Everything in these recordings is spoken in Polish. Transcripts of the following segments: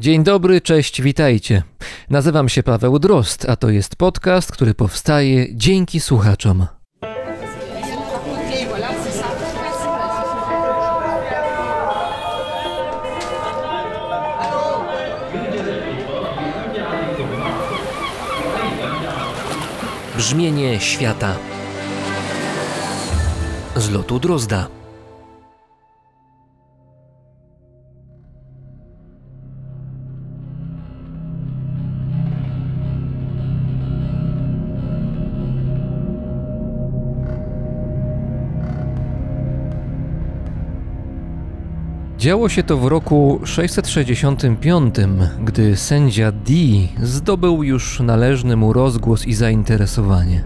Dzień dobry, cześć, witajcie. Nazywam się Paweł Drost, a to jest podcast, który powstaje dzięki słuchaczom. Brzmienie świata z lotu Drozda. Działo się to w roku 665, gdy sędzia Dee zdobył już należny mu rozgłos i zainteresowanie.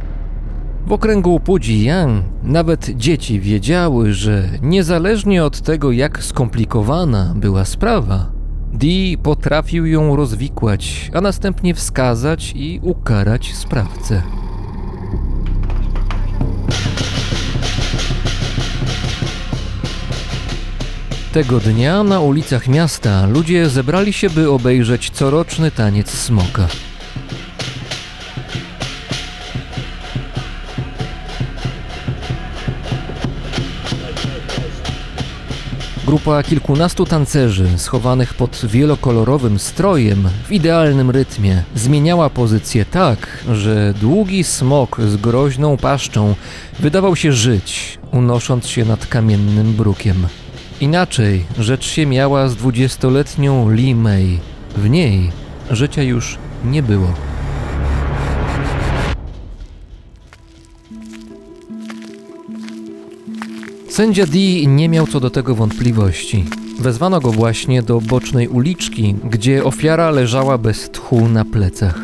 W okręgu Pujiang nawet dzieci wiedziały, że niezależnie od tego, jak skomplikowana była sprawa, Dee potrafił ją rozwikłać, a następnie wskazać i ukarać sprawcę. Tego dnia na ulicach miasta ludzie zebrali się, by obejrzeć coroczny taniec smoka. Grupa kilkunastu tancerzy, schowanych pod wielokolorowym strojem, w idealnym rytmie, zmieniała pozycję tak, że długi smok z groźną paszczą wydawał się żyć, unosząc się nad kamiennym brukiem. Inaczej rzecz się miała z dwudziestoletnią May. W niej życia już nie było. Sędzia Dee nie miał co do tego wątpliwości. Wezwano go właśnie do bocznej uliczki, gdzie ofiara leżała bez tchu na plecach.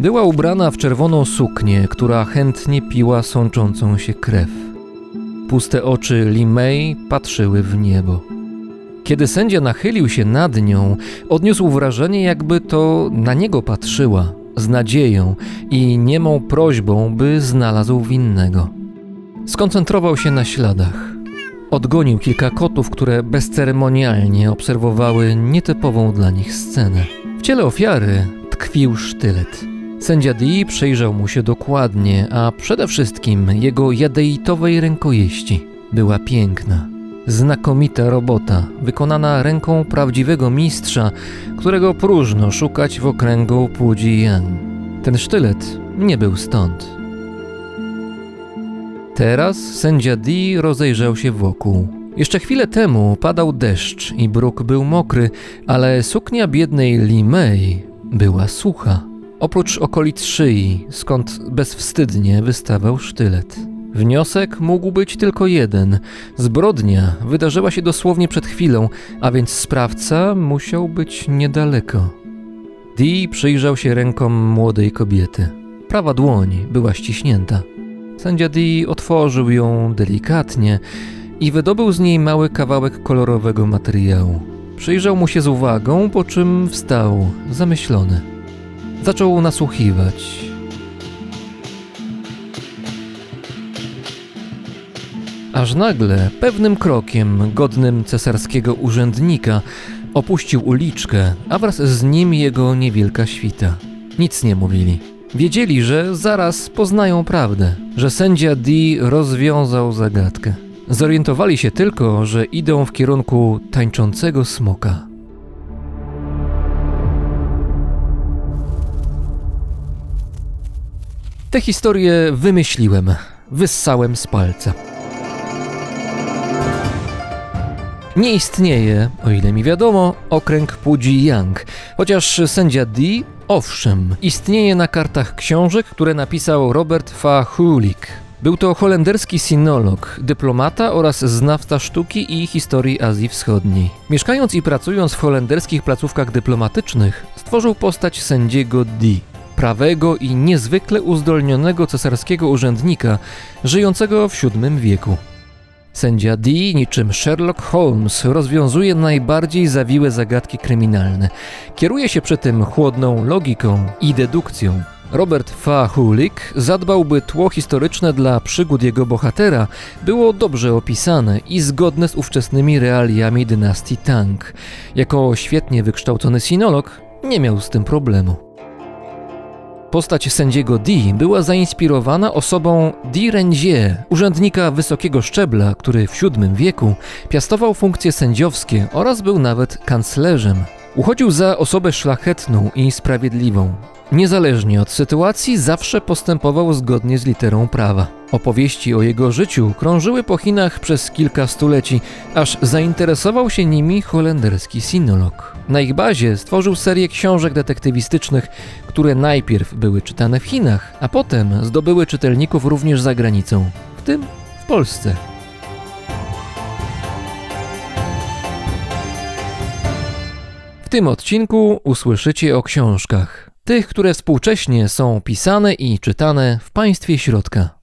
Była ubrana w czerwoną suknię, która chętnie piła sączącą się krew. Puste oczy Li Mei patrzyły w niebo. Kiedy sędzia nachylił się nad nią, odniósł wrażenie, jakby to na niego patrzyła, z nadzieją i niemą prośbą, by znalazł winnego. Skoncentrował się na śladach. Odgonił kilka kotów, które bezceremonialnie obserwowały nietypową dla nich scenę. W ciele ofiary tkwił sztylet. Sędzia Dee przyjrzał mu się dokładnie, a przede wszystkim jego jadeitowej rękojeści. Była piękna. Znakomita robota, wykonana ręką prawdziwego mistrza, którego próżno szukać w okręgu Pujian. Ten sztylet nie był stąd. Teraz sędzia Dee rozejrzał się wokół. Jeszcze chwilę temu padał deszcz i bruk był mokry, ale suknia biednej Li Mei była sucha. Oprócz okolic szyi, skąd bezwstydnie wystawał sztylet. Wniosek mógł być tylko jeden. Zbrodnia wydarzyła się dosłownie przed chwilą, a więc sprawca musiał być niedaleko. Dee przyjrzał się rękom młodej kobiety. Prawa dłoń była ściśnięta. Sędzia Dee otworzył ją delikatnie i wydobył z niej mały kawałek kolorowego materiału. Przyjrzał mu się z uwagą, po czym wstał, zamyślony. Zaczął nasłuchiwać. Aż nagle, pewnym krokiem, godnym cesarskiego urzędnika, opuścił uliczkę, a wraz z nim jego niewielka świta. Nic nie mówili. Wiedzieli, że zaraz poznają prawdę, że sędzia Dee rozwiązał zagadkę. Zorientowali się tylko, że idą w kierunku tańczącego smoka. Tę historię wymyśliłem, wyssałem z palca. Nie istnieje, o ile mi wiadomo, okręg Puji-Yang, chociaż sędzia Dee, owszem, istnieje na kartach książek, które napisał Robert Fahulik. Był to holenderski sinolog, dyplomata oraz znawca sztuki i historii Azji Wschodniej. Mieszkając i pracując w holenderskich placówkach dyplomatycznych, stworzył postać sędziego Dee prawego i niezwykle uzdolnionego cesarskiego urzędnika żyjącego w VII wieku. Sędzia Dee, niczym Sherlock Holmes, rozwiązuje najbardziej zawiłe zagadki kryminalne. Kieruje się przy tym chłodną logiką i dedukcją. Robert Fahulik zadbał, by tło historyczne dla przygód jego bohatera było dobrze opisane i zgodne z ówczesnymi realiami dynastii Tang. Jako świetnie wykształcony sinolog nie miał z tym problemu. Postać sędziego Di była zainspirowana osobą Di Renzie, urzędnika wysokiego szczebla, który w VII wieku piastował funkcje sędziowskie oraz był nawet kanclerzem. Uchodził za osobę szlachetną i sprawiedliwą. Niezależnie od sytuacji, zawsze postępował zgodnie z literą prawa. Opowieści o jego życiu krążyły po Chinach przez kilka stuleci, aż zainteresował się nimi holenderski sinolog. Na ich bazie stworzył serię książek detektywistycznych, które najpierw były czytane w Chinach, a potem zdobyły czytelników również za granicą, w tym w Polsce. W tym odcinku usłyszycie o książkach, tych, które współcześnie są pisane i czytane w państwie środka.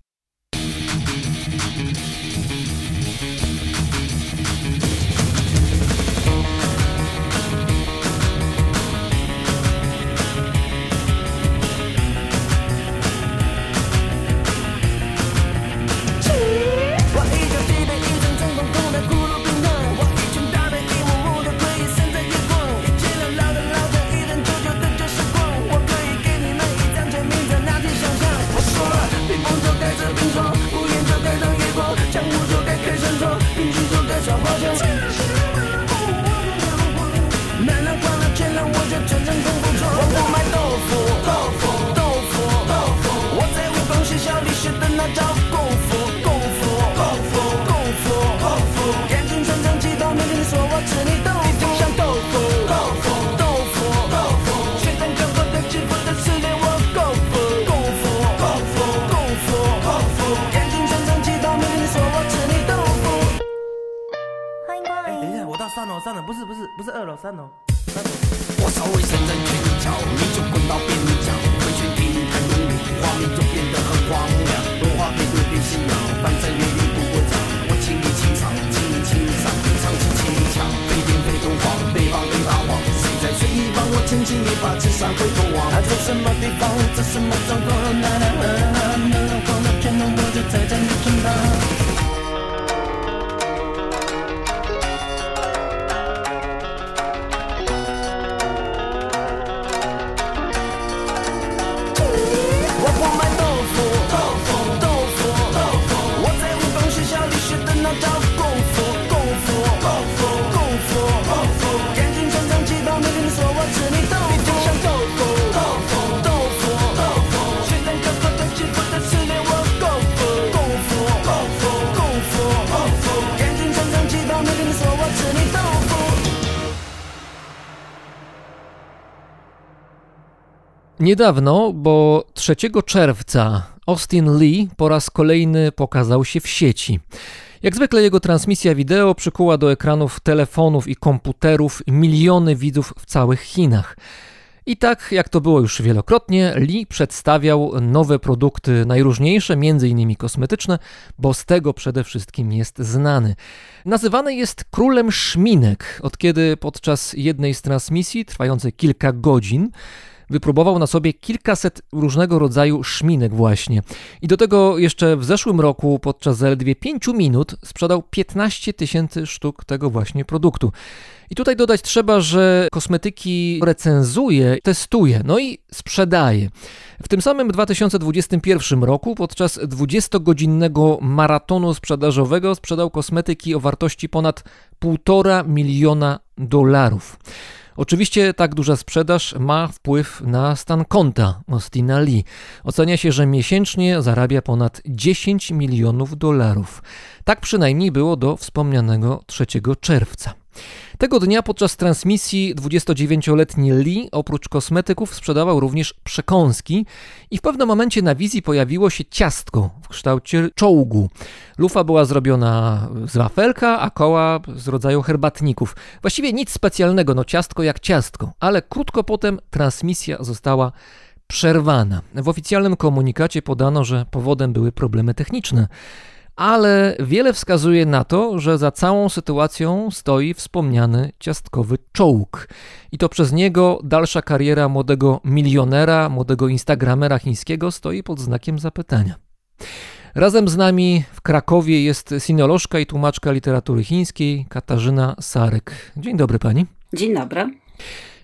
Niedawno, bo 3 czerwca Austin Lee po raz kolejny pokazał się w sieci. Jak zwykle jego transmisja wideo przykuła do ekranów telefonów i komputerów miliony widzów w całych Chinach. I tak, jak to było już wielokrotnie, Lee przedstawiał nowe produkty, najróżniejsze, m.in. kosmetyczne, bo z tego przede wszystkim jest znany. Nazywany jest królem szminek, od kiedy podczas jednej z transmisji, trwającej kilka godzin, wypróbował na sobie kilkaset różnego rodzaju szminek właśnie. I do tego jeszcze w zeszłym roku podczas zaledwie 5 minut sprzedał 15 tysięcy sztuk tego właśnie produktu. I tutaj dodać trzeba, że kosmetyki recenzuje, testuje, no i sprzedaje. W tym samym 2021 roku podczas 20-godzinnego maratonu sprzedażowego sprzedał kosmetyki o wartości ponad 1,5 miliona dolarów. Oczywiście tak duża sprzedaż ma wpływ na stan konta Austina Lee. Ocenia się, że miesięcznie zarabia ponad 10 milionów dolarów. Tak przynajmniej było do wspomnianego 3 czerwca. Tego dnia podczas transmisji 29-letni Lee oprócz kosmetyków sprzedawał również przekąski i w pewnym momencie na wizji pojawiło się ciastko w kształcie czołgu. Lufa była zrobiona z wafelka, a koła z rodzaju herbatników. Właściwie nic specjalnego, no ciastko jak ciastko, ale krótko potem transmisja została przerwana. W oficjalnym komunikacie podano, że powodem były problemy techniczne ale wiele wskazuje na to, że za całą sytuacją stoi wspomniany ciastkowy czołg. I to przez niego dalsza kariera młodego milionera, młodego instagramera chińskiego stoi pod znakiem zapytania. Razem z nami w Krakowie jest sinolożka i tłumaczka literatury chińskiej Katarzyna Sarek. Dzień dobry pani. Dzień dobry.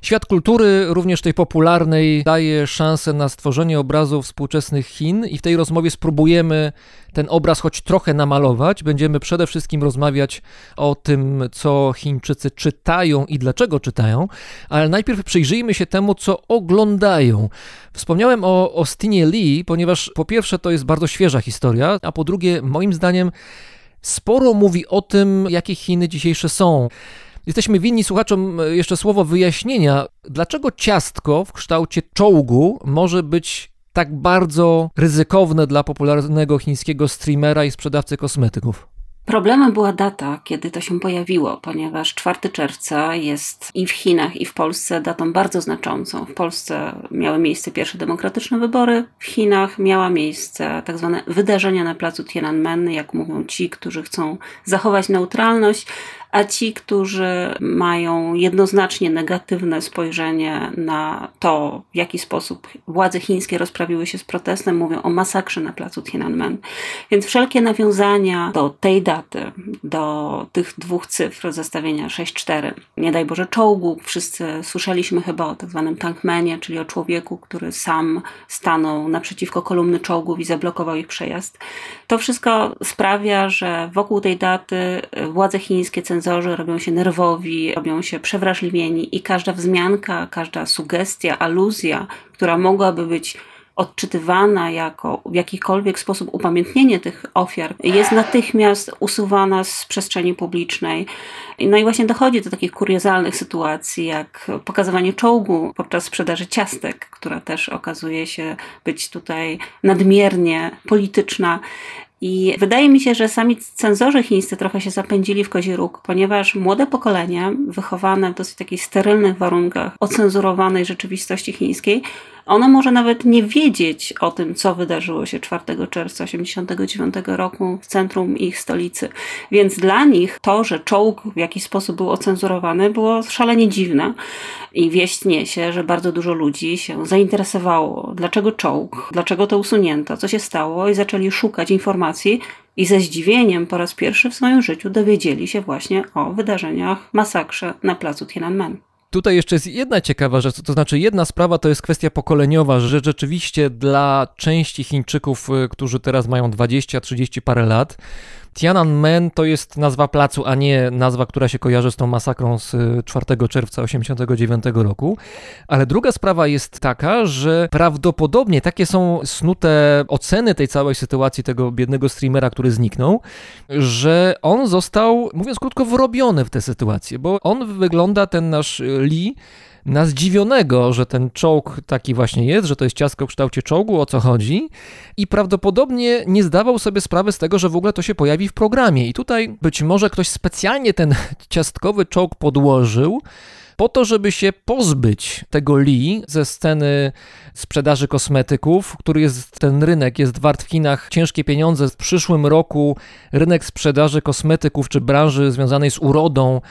Świat kultury, również tej popularnej, daje szansę na stworzenie obrazu współczesnych Chin i w tej rozmowie spróbujemy ten obraz choć trochę namalować. Będziemy przede wszystkim rozmawiać o tym, co Chińczycy czytają i dlaczego czytają, ale najpierw przyjrzyjmy się temu, co oglądają. Wspomniałem o Austinie Lee, ponieważ po pierwsze to jest bardzo świeża historia, a po drugie, moim zdaniem, sporo mówi o tym, jakie Chiny dzisiejsze są. Jesteśmy winni słuchaczom e, jeszcze słowo wyjaśnienia, dlaczego ciastko w kształcie czołgu może być tak bardzo ryzykowne dla popularnego chińskiego streamera i sprzedawcy kosmetyków. Problemem była data, kiedy to się pojawiło, ponieważ 4 czerwca jest i w Chinach, i w Polsce datą bardzo znaczącą. W Polsce miały miejsce pierwsze demokratyczne wybory, w Chinach miała miejsce tak zwane wydarzenia na placu Tiananmen, jak mówią ci, którzy chcą zachować neutralność, a ci, którzy mają jednoznacznie negatywne spojrzenie na to, w jaki sposób władze chińskie rozprawiły się z protestem, mówią o masakrze na placu Tiananmen. Więc wszelkie nawiązania do tej daty, do tych dwóch cyfr zestawienia 6-4, nie daj Boże czołgu, wszyscy słyszeliśmy chyba o tak zwanym tankmenie, czyli o człowieku, który sam stanął naprzeciwko kolumny czołgów i zablokował ich przejazd. To wszystko sprawia, że wokół tej daty władze chińskie cenzorzy robią się nerwowi, robią się przewrażliwieni i każda wzmianka, każda sugestia, aluzja, która mogłaby być odczytywana jako w jakikolwiek sposób upamiętnienie tych ofiar, jest natychmiast usuwana z przestrzeni publicznej. No i właśnie dochodzi do takich kuriozalnych sytuacji, jak pokazywanie czołgu podczas sprzedaży ciastek, która też okazuje się być tutaj nadmiernie polityczna. I wydaje mi się, że sami cenzorzy chińscy trochę się zapędzili w kozi róg, ponieważ młode pokolenie, wychowane w dosyć takich sterylnych warunkach ocenzurowanej rzeczywistości chińskiej, ono może nawet nie wiedzieć o tym, co wydarzyło się 4 czerwca 1989 roku w centrum ich stolicy. Więc dla nich to, że czołg w jakiś sposób był ocenzurowany, było szalenie dziwne. I wieść niesie, że bardzo dużo ludzi się zainteresowało, dlaczego czołg, dlaczego to usunięto, co się stało, i zaczęli szukać informacji. I ze zdziwieniem po raz pierwszy w swoim życiu dowiedzieli się właśnie o wydarzeniach masakrze na placu Tiananmen. Tutaj jeszcze jest jedna ciekawa rzecz, to znaczy jedna sprawa to jest kwestia pokoleniowa, że rzeczywiście dla części Chińczyków, y, którzy teraz mają 20-30 parę lat, Tiananmen to jest nazwa placu, a nie nazwa, która się kojarzy z tą masakrą z 4 y, czerwca 1989 roku. Ale druga sprawa jest taka, że prawdopodobnie takie są snute oceny tej całej sytuacji tego biednego streamera, który zniknął, że on został, mówiąc krótko, wrobiony w tę sytuację, bo on wygląda, ten nasz Lee, na zdziwionego, że ten czołg taki właśnie jest, że to jest ciastko w kształcie czołgu, o co chodzi, i prawdopodobnie nie zdawał sobie sprawy z tego, że w ogóle to się pojawi w programie. I tutaj być może ktoś specjalnie ten ciastkowy czołg podłożył, po to, żeby się pozbyć tego Lee ze sceny sprzedaży kosmetyków, który jest, ten rynek jest wart w Chinach ciężkie pieniądze. W przyszłym roku rynek sprzedaży kosmetyków czy branży związanej z urodą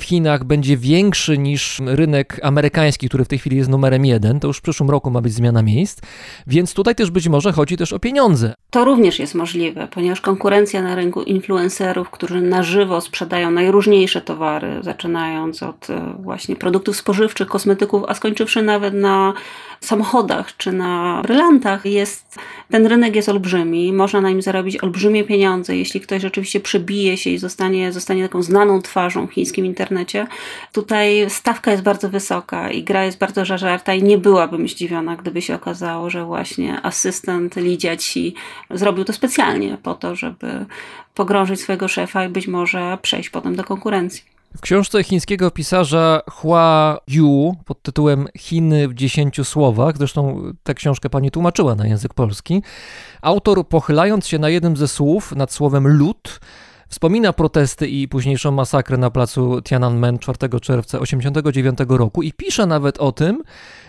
w Chinach będzie większy niż rynek amerykański, który w tej chwili jest numerem jeden. To już w przyszłym roku ma być zmiana miejsc, więc tutaj też być może chodzi też o pieniądze. To również jest możliwe, ponieważ konkurencja na rynku influencerów, którzy na żywo sprzedają najróżniejsze towary, zaczynając od e, właśnie produktów spożywczych, kosmetyków, a skończywszy nawet na samochodach czy na brylantach jest, ten rynek jest olbrzymi, można na nim zarobić olbrzymie pieniądze, jeśli ktoś rzeczywiście przebije się i zostanie, zostanie taką znaną twarzą chińskim internecie. Tutaj stawka jest bardzo wysoka i gra jest bardzo żarta i nie byłabym zdziwiona, gdyby się okazało, że właśnie asystent Lidia Ci zrobił to specjalnie po to, żeby pogrążyć swojego szefa i być może przejść potem do konkurencji. W książce chińskiego pisarza Hua Yu pod tytułem Chiny w dziesięciu słowach, zresztą tę książkę pani tłumaczyła na język polski, autor pochylając się na jednym ze słów nad słowem lud, Wspomina protesty i późniejszą masakrę na placu Tiananmen 4 czerwca 1989 roku i pisze nawet o tym,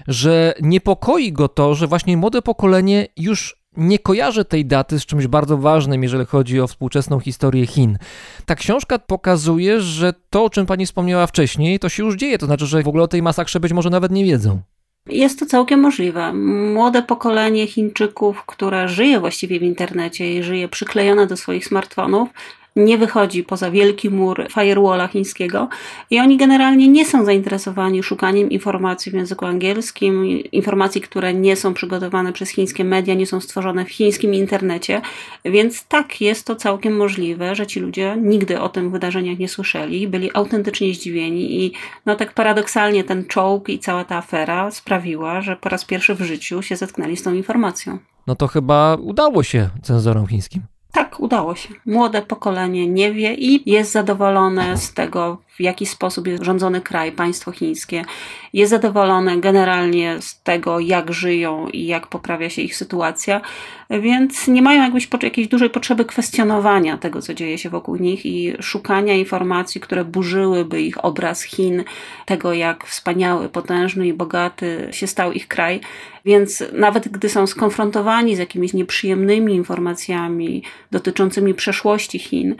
że niepokoi go to, że właśnie młode pokolenie już nie kojarzę tej daty z czymś bardzo ważnym, jeżeli chodzi o współczesną historię Chin. Ta książka pokazuje, że to, o czym pani wspomniała wcześniej, to się już dzieje. To znaczy, że w ogóle o tej masakrze być może nawet nie wiedzą. Jest to całkiem możliwe. Młode pokolenie Chińczyków, które żyje właściwie w internecie i żyje przyklejone do swoich smartfonów, nie wychodzi poza wielki mur firewalla chińskiego i oni generalnie nie są zainteresowani szukaniem informacji w języku angielskim, informacji, które nie są przygotowane przez chińskie media, nie są stworzone w chińskim internecie, więc tak, jest to całkiem możliwe, że ci ludzie nigdy o tym wydarzeniach nie słyszeli, byli autentycznie zdziwieni i no tak paradoksalnie ten czołg i cała ta afera sprawiła, że po raz pierwszy w życiu się zetknęli z tą informacją. No to chyba udało się cenzorom chińskim. Tak, udało się. Młode pokolenie nie wie i jest zadowolone z tego, w jaki sposób jest rządzony kraj, państwo chińskie. Jest zadowolone generalnie z tego, jak żyją i jak poprawia się ich sytuacja, więc nie mają jakbyś jakiejś dużej potrzeby kwestionowania tego, co dzieje się wokół nich i szukania informacji, które burzyłyby ich obraz Chin, tego, jak wspaniały, potężny i bogaty się stał ich kraj. Więc nawet gdy są skonfrontowani z jakimiś nieprzyjemnymi informacjami dotyczącymi przeszłości Chin,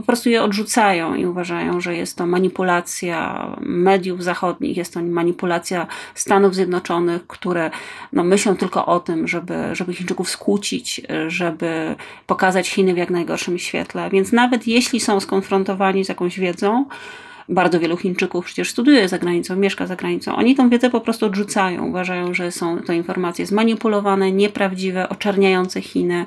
po prostu je odrzucają i uważają, że jest to manipulacja mediów zachodnich, jest to manipulacja Stanów Zjednoczonych, które no, myślą tylko o tym, żeby, żeby Chińczyków skłócić, żeby pokazać Chiny w jak najgorszym świetle. Więc nawet jeśli są skonfrontowani z jakąś wiedzą, bardzo wielu Chińczyków przecież studiuje za granicą, mieszka za granicą. Oni tą wiedzę po prostu odrzucają. Uważają, że są to informacje zmanipulowane, nieprawdziwe, oczerniające Chiny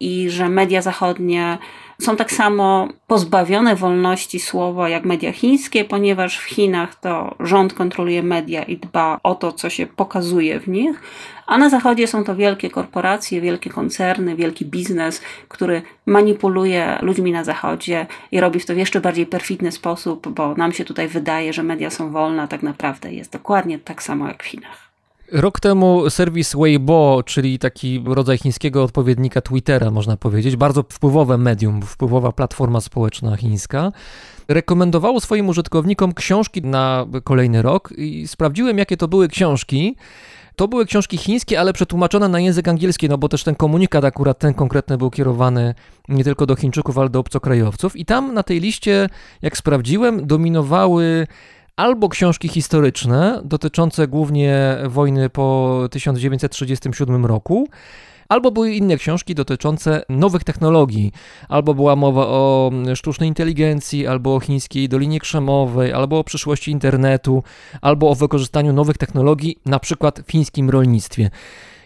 i że media zachodnie są tak samo pozbawione wolności słowa jak media chińskie, ponieważ w Chinach to rząd kontroluje media i dba o to, co się pokazuje w nich, a na zachodzie są to wielkie korporacje, wielkie koncerny, wielki biznes, który manipuluje ludźmi na zachodzie i robi w to w jeszcze bardziej perfidny sposób, bo nam się tutaj wydaje, że media są wolne, a tak naprawdę jest dokładnie tak samo jak w Chinach. Rok temu serwis Weibo, czyli taki rodzaj chińskiego odpowiednika Twittera, można powiedzieć, bardzo wpływowe medium, wpływowa platforma społeczna chińska, rekomendowało swoim użytkownikom książki na kolejny rok i sprawdziłem, jakie to były książki. To były książki chińskie, ale przetłumaczone na język angielski, no bo też ten komunikat akurat ten konkretny był kierowany nie tylko do Chińczyków, ale do obcokrajowców. I tam na tej liście, jak sprawdziłem, dominowały albo książki historyczne dotyczące głównie wojny po 1937 roku, albo były inne książki dotyczące nowych technologii. Albo była mowa o sztucznej inteligencji, albo o chińskiej dolinie krzemowej, albo o przyszłości internetu, albo o wykorzystaniu nowych technologii, na przykład w chińskim rolnictwie.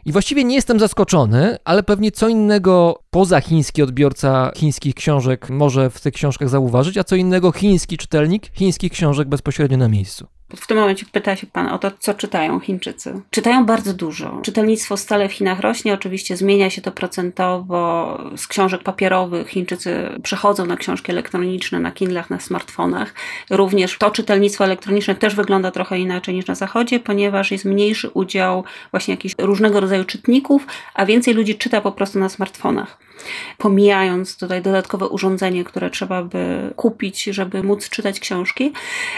I właściwie nie jestem zaskoczony, ale pewnie co innego poza chiński odbiorca chińskich książek może w tych książkach zauważyć, a co innego chiński czytelnik chińskich książek bezpośrednio na miejscu. W tym momencie pyta się Pan o to, co czytają Chińczycy. Czytają bardzo dużo. Czytelnictwo stale w Chinach rośnie, oczywiście zmienia się to procentowo. Z książek papierowych Chińczycy przechodzą na książki elektroniczne, na Kindlach, na smartfonach. Również to czytelnictwo elektroniczne też wygląda trochę inaczej niż na zachodzie, ponieważ jest mniejszy udział właśnie jakichś różnego rodzaju czytników, a więcej ludzi czyta po prostu na smartfonach pomijając tutaj dodatkowe urządzenie, które trzeba by kupić, żeby móc czytać książki.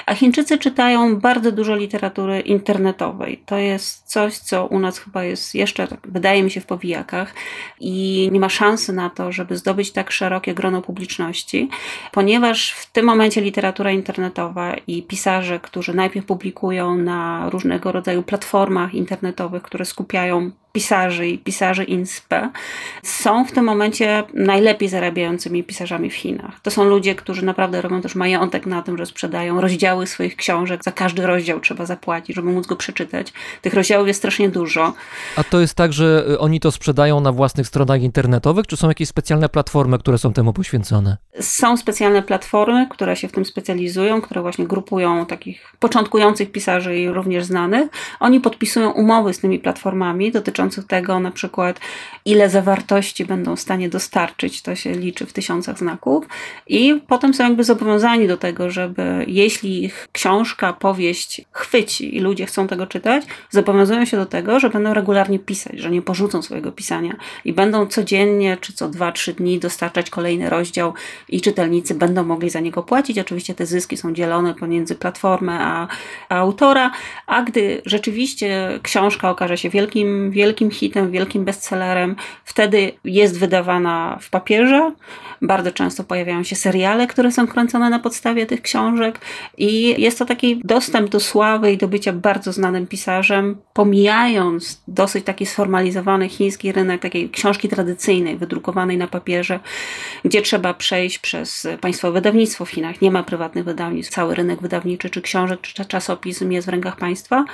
A Chińczycy czytają bardzo dużo literatury internetowej. To jest coś, co u nas chyba jest jeszcze, tak, wydaje mi się, w powijakach i nie ma szansy na to, żeby zdobyć tak szerokie grono publiczności, ponieważ w tym momencie literatura internetowa i pisarze, którzy najpierw publikują na różnego rodzaju platformach internetowych, które skupiają pisarzy i pisarzy INSPE są w tym momencie najlepiej zarabiającymi pisarzami w Chinach. To są ludzie, którzy naprawdę robią też majątek na tym, że sprzedają rozdziały swoich książek. Za każdy rozdział trzeba zapłacić, żeby móc go przeczytać. Tych rozdziałów jest strasznie dużo. A to jest tak, że oni to sprzedają na własnych stronach internetowych, czy są jakieś specjalne platformy, które są temu poświęcone? Są specjalne platformy, które się w tym specjalizują, które właśnie grupują takich początkujących pisarzy i również znanych. Oni podpisują umowy z tymi platformami dotyczące dotyczących tego na przykład, ile zawartości będą w stanie dostarczyć, to się liczy w tysiącach znaków, i potem są jakby zobowiązani do tego, żeby jeśli ich książka, powieść chwyci i ludzie chcą tego czytać, zobowiązują się do tego, że będą regularnie pisać, że nie porzucą swojego pisania i będą codziennie czy co dwa, trzy dni dostarczać kolejny rozdział i czytelnicy będą mogli za niego płacić. Oczywiście te zyski są dzielone pomiędzy platformę a, a autora, a gdy rzeczywiście książka okaże się wielkim, wielkim wielkim hitem, wielkim bestsellerem, wtedy jest wydawana w papierze. Bardzo często pojawiają się seriale, które są kręcone na podstawie tych książek i jest to taki dostęp do sławy i do bycia bardzo znanym pisarzem, pomijając dosyć taki sformalizowany chiński rynek takiej książki tradycyjnej, wydrukowanej na papierze, gdzie trzeba przejść przez państwowe wydawnictwo w Chinach. Nie ma prywatnych wydawnictw. Cały rynek wydawniczy, czy książek, czy czasopism jest w rękach państwa.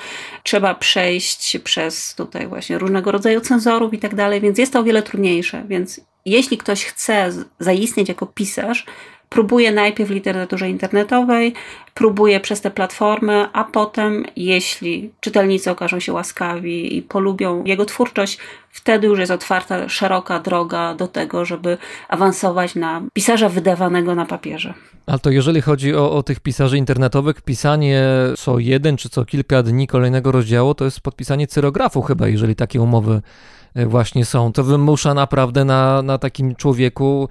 Trzeba przejść przez tutaj właśnie różnego rodzaju cenzorów i tak dalej, więc jest to o wiele trudniejsze. Więc jeśli ktoś chce zaistnieć jako pisarz, próbuje najpierw literaturze internetowej, próbuje przez te platformy, a potem, jeśli czytelnicy okażą się łaskawi i polubią jego twórczość, wtedy już jest otwarta szeroka droga do tego, żeby awansować na pisarza wydawanego na papierze. Ale to jeżeli chodzi o, o tych pisarzy internetowych, pisanie co jeden czy co kilka dni kolejnego rozdziału, to jest podpisanie cyrografu chyba, jeżeli takie umowy e, właśnie są. To wymusza naprawdę na, na takim człowieku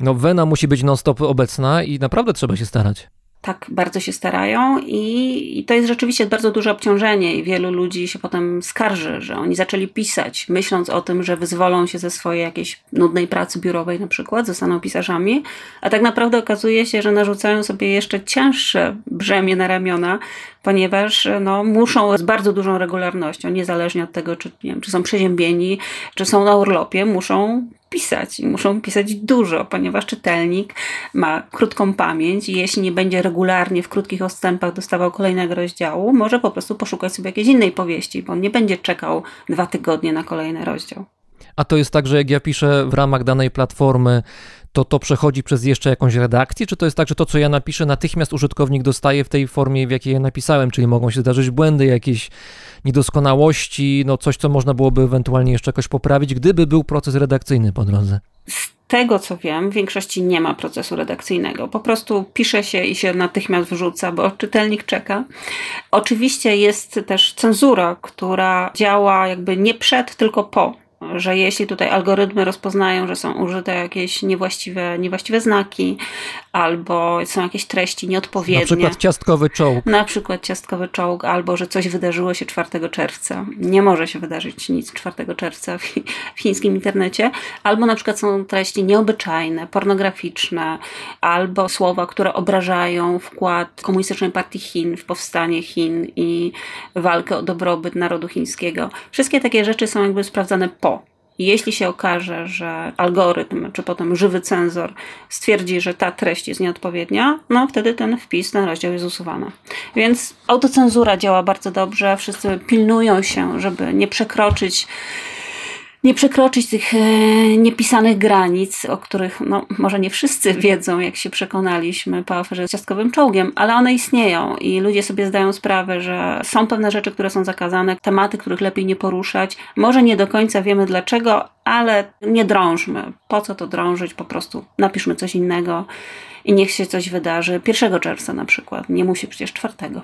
no wena musi być non-stop obecna i naprawdę trzeba się starać. Tak, bardzo się starają i, i, to jest rzeczywiście bardzo duże obciążenie i wielu ludzi się potem skarży, że oni zaczęli pisać, myśląc o tym, że wyzwolą się ze swojej jakiejś nudnej pracy biurowej na przykład, zostaną pisarzami, a tak naprawdę okazuje się, że narzucają sobie jeszcze cięższe brzemię na ramiona, ponieważ no, muszą z bardzo dużą regularnością, niezależnie od tego, czy, nie wiem, czy są przeziębieni, czy są na urlopie, muszą pisać i muszą pisać dużo, ponieważ czytelnik ma krótką pamięć i jeśli nie będzie regularnie w krótkich odstępach dostawał kolejnego rozdziału, może po prostu poszukać sobie jakiejś innej powieści, bo on nie będzie czekał dwa tygodnie na kolejny rozdział. A to jest tak, że jak ja piszę w ramach danej platformy, to to przechodzi przez jeszcze jakąś redakcję, czy to jest tak, że to, co ja napiszę, natychmiast użytkownik dostaje w tej formie, w jakiej ja napisałem, czyli mogą się zdarzyć błędy, jakieś niedoskonałości, no coś, co można byłoby ewentualnie jeszcze jakoś poprawić, gdyby był proces redakcyjny po drodze? Z tego, co wiem, w większości nie ma procesu redakcyjnego. Po prostu pisze się i się natychmiast wrzuca, bo czytelnik czeka. Oczywiście jest też cenzura, która działa jakby nie przed, tylko po że jeśli tutaj algorytmy rozpoznają, że są użyte jakieś niewłaściwe, niewłaściwe znaki, albo są jakieś treści nieodpowiednie. Na przykład ciastkowy czołg. Na przykład ciastkowy czołg, albo że coś wydarzyło się 4 czerwca. Nie może się wydarzyć nic 4 czerwca w, w chińskim internecie. Albo na przykład są treści nieobyczajne, pornograficzne, albo słowa, które obrażają wkład Komunistycznej Partii Chin w powstanie Chin i walkę o dobrobyt narodu chińskiego. Wszystkie takie rzeczy są jakby sprawdzane po jeśli się okaże, że algorytm, czy potem żywy cenzor stwierdzi, że ta treść jest nieodpowiednia, no wtedy ten wpis, ten rozdział jest usuwany. Więc autocenzura działa bardzo dobrze, wszyscy pilnują się, żeby nie przekroczyć nie przekroczyć tych e, niepisanych granic, o których no, może nie wszyscy wiedzą, jak się przekonaliśmy po aferze z ciastkowym czołgiem, ale one istnieją i ludzie sobie zdają sprawę, że są pewne rzeczy, które są zakazane, tematy, których lepiej nie poruszać. Może nie do końca wiemy dlaczego, ale nie drążmy. Po co to drążyć? Po prostu napiszmy coś innego i niech się coś wydarzy. 1 czerwca na przykład, nie musi przecież czwartego.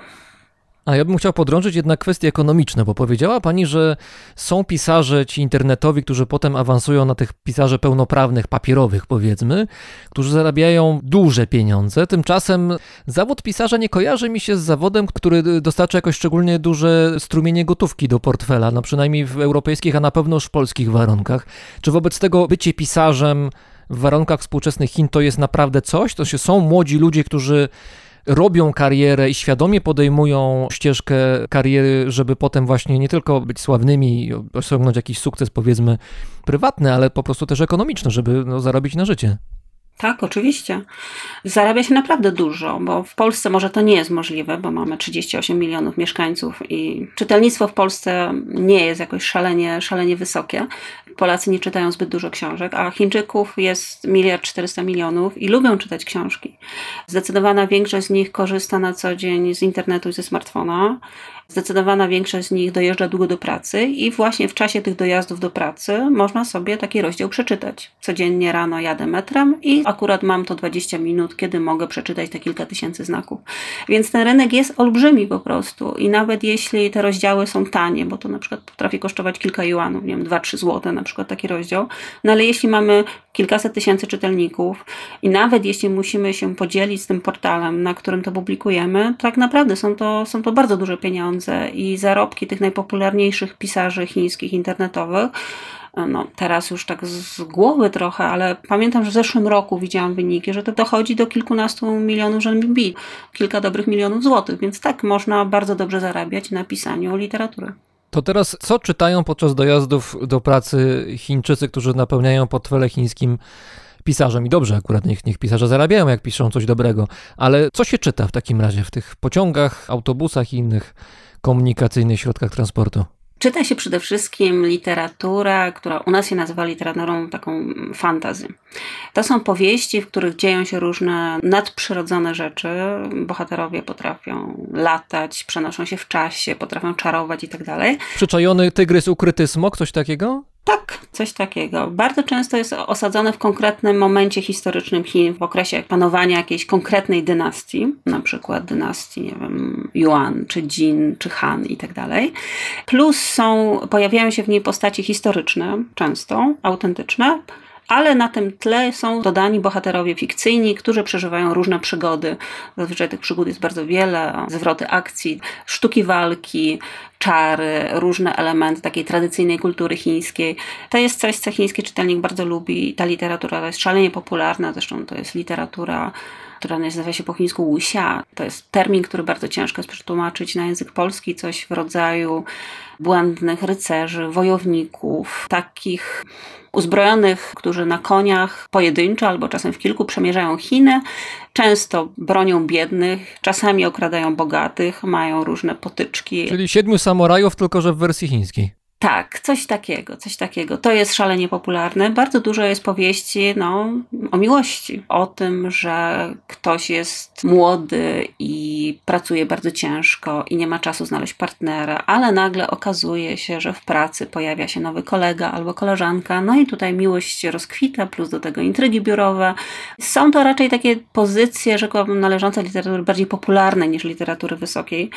A ja bym chciał podrążyć jednak kwestie ekonomiczne, bo powiedziała pani, że są pisarze ci internetowi, którzy potem awansują na tych pisarzy pełnoprawnych, papierowych powiedzmy, którzy zarabiają duże pieniądze. Tymczasem zawód pisarza nie kojarzy mi się z zawodem, który dostarcza jakoś szczególnie duże strumienie gotówki do portfela, no przynajmniej w europejskich, a na pewno już w polskich warunkach. Czy wobec tego bycie pisarzem w warunkach współczesnych Chin to jest naprawdę coś? To się są młodzi ludzie, którzy robią karierę i świadomie podejmują ścieżkę kariery, żeby potem właśnie nie tylko być sławnymi i osiągnąć jakiś sukces, powiedzmy, prywatny, ale po prostu też ekonomiczny, żeby no, zarobić na życie. Tak, oczywiście. Zarabia się naprawdę dużo, bo w Polsce może to nie jest możliwe, bo mamy 38 milionów mieszkańców i czytelnictwo w Polsce nie jest jakoś szalenie, szalenie wysokie. Polacy nie czytają zbyt dużo książek, a Chińczyków jest miliard 400 milionów i lubią czytać książki. Zdecydowana większość z nich korzysta na co dzień z internetu i ze smartfona. Zdecydowana większość z nich dojeżdża długo do pracy i właśnie w czasie tych dojazdów do pracy można sobie taki rozdział przeczytać. Codziennie rano jadę metrem i akurat mam to 20 minut, kiedy mogę przeczytać te kilka tysięcy znaków. Więc ten rynek jest olbrzymi po prostu i nawet jeśli te rozdziały są tanie, bo to na przykład potrafi kosztować kilka juanów, nie wiem, 2-3 złote na przykład, taki rozdział. No ale jeśli mamy kilkaset tysięcy czytelników i nawet jeśli musimy się podzielić z tym portalem, na którym to publikujemy, tak naprawdę są to, są to bardzo duże pieniądze i zarobki tych najpopularniejszych pisarzy chińskich internetowych no teraz już tak z głowy trochę, ale pamiętam, że w zeszłym roku widziałam wyniki, że to dochodzi do kilkunastu milionów renminbi, kilka dobrych milionów złotych, więc tak można bardzo dobrze zarabiać na pisaniu literatury. To teraz co czytają podczas dojazdów do pracy Chińczycy, którzy napełniają portfele chińskim pisarzem? I dobrze akurat niech, niech pisarze zarabiają, jak piszą coś dobrego, ale co się czyta w takim razie w tych pociągach, autobusach i innych komunikacyjnych środkach transportu? Czyta się przede wszystkim literatura, która u nas się nazywa literaturą taką fantazy. To są powieści, w których dzieją się różne nadprzyrodzone rzeczy. Bohaterowie potrafią latać, przenoszą się w czasie, potrafią czarować i tak dalej. Przyczajony tygrys, ukryty smok, coś takiego? Tak, coś takiego. Bardzo często jest osadzone w konkretnym momencie historycznym Chin, w okresie panowania jakiejś konkretnej dynastii, na przykład dynastii, nie wiem, Yuan, czy Jin, czy Han i tak dalej. Plus są, pojawiają się w niej postaci historyczne, często, autentyczne, ale na tym tle są dodani bohaterowie fikcyjni, którzy przeżywają różne przygody. Zazwyczaj tych przygód jest bardzo wiele, zwroty akcji, sztuki walki, czary, różne elementy takiej tradycyjnej kultury chińskiej. To jest coś, co chiński czytelnik bardzo lubi. Ta literatura jest szalenie popularna, zresztą to jest literatura która nazywa się po chińsku wuxia. To jest termin, który bardzo ciężko jest przetłumaczyć na język polski, coś w rodzaju błędnych rycerzy, wojowników, takich uzbrojonych, którzy na koniach pojedynczo albo czasem w kilku przemierzają Chiny, często bronią biednych, czasami okradają bogatych, mają różne potyczki. Czyli siedmiu samurajów, tylko że w wersji chińskiej. Tak, coś takiego, coś takiego. To jest szalenie popularne. Bardzo dużo jest powieści no, o miłości, o tym, że ktoś jest młody i pracuje bardzo ciężko i nie ma czasu znaleźć partnera, ale nagle okazuje się, że w pracy pojawia się nowy kolega albo koleżanka, no i tutaj miłość rozkwita, plus do tego intrygi biurowe. Są to raczej takie pozycje, rzekłabym, należące literatury bardziej popularnej niż literatury wysokiej.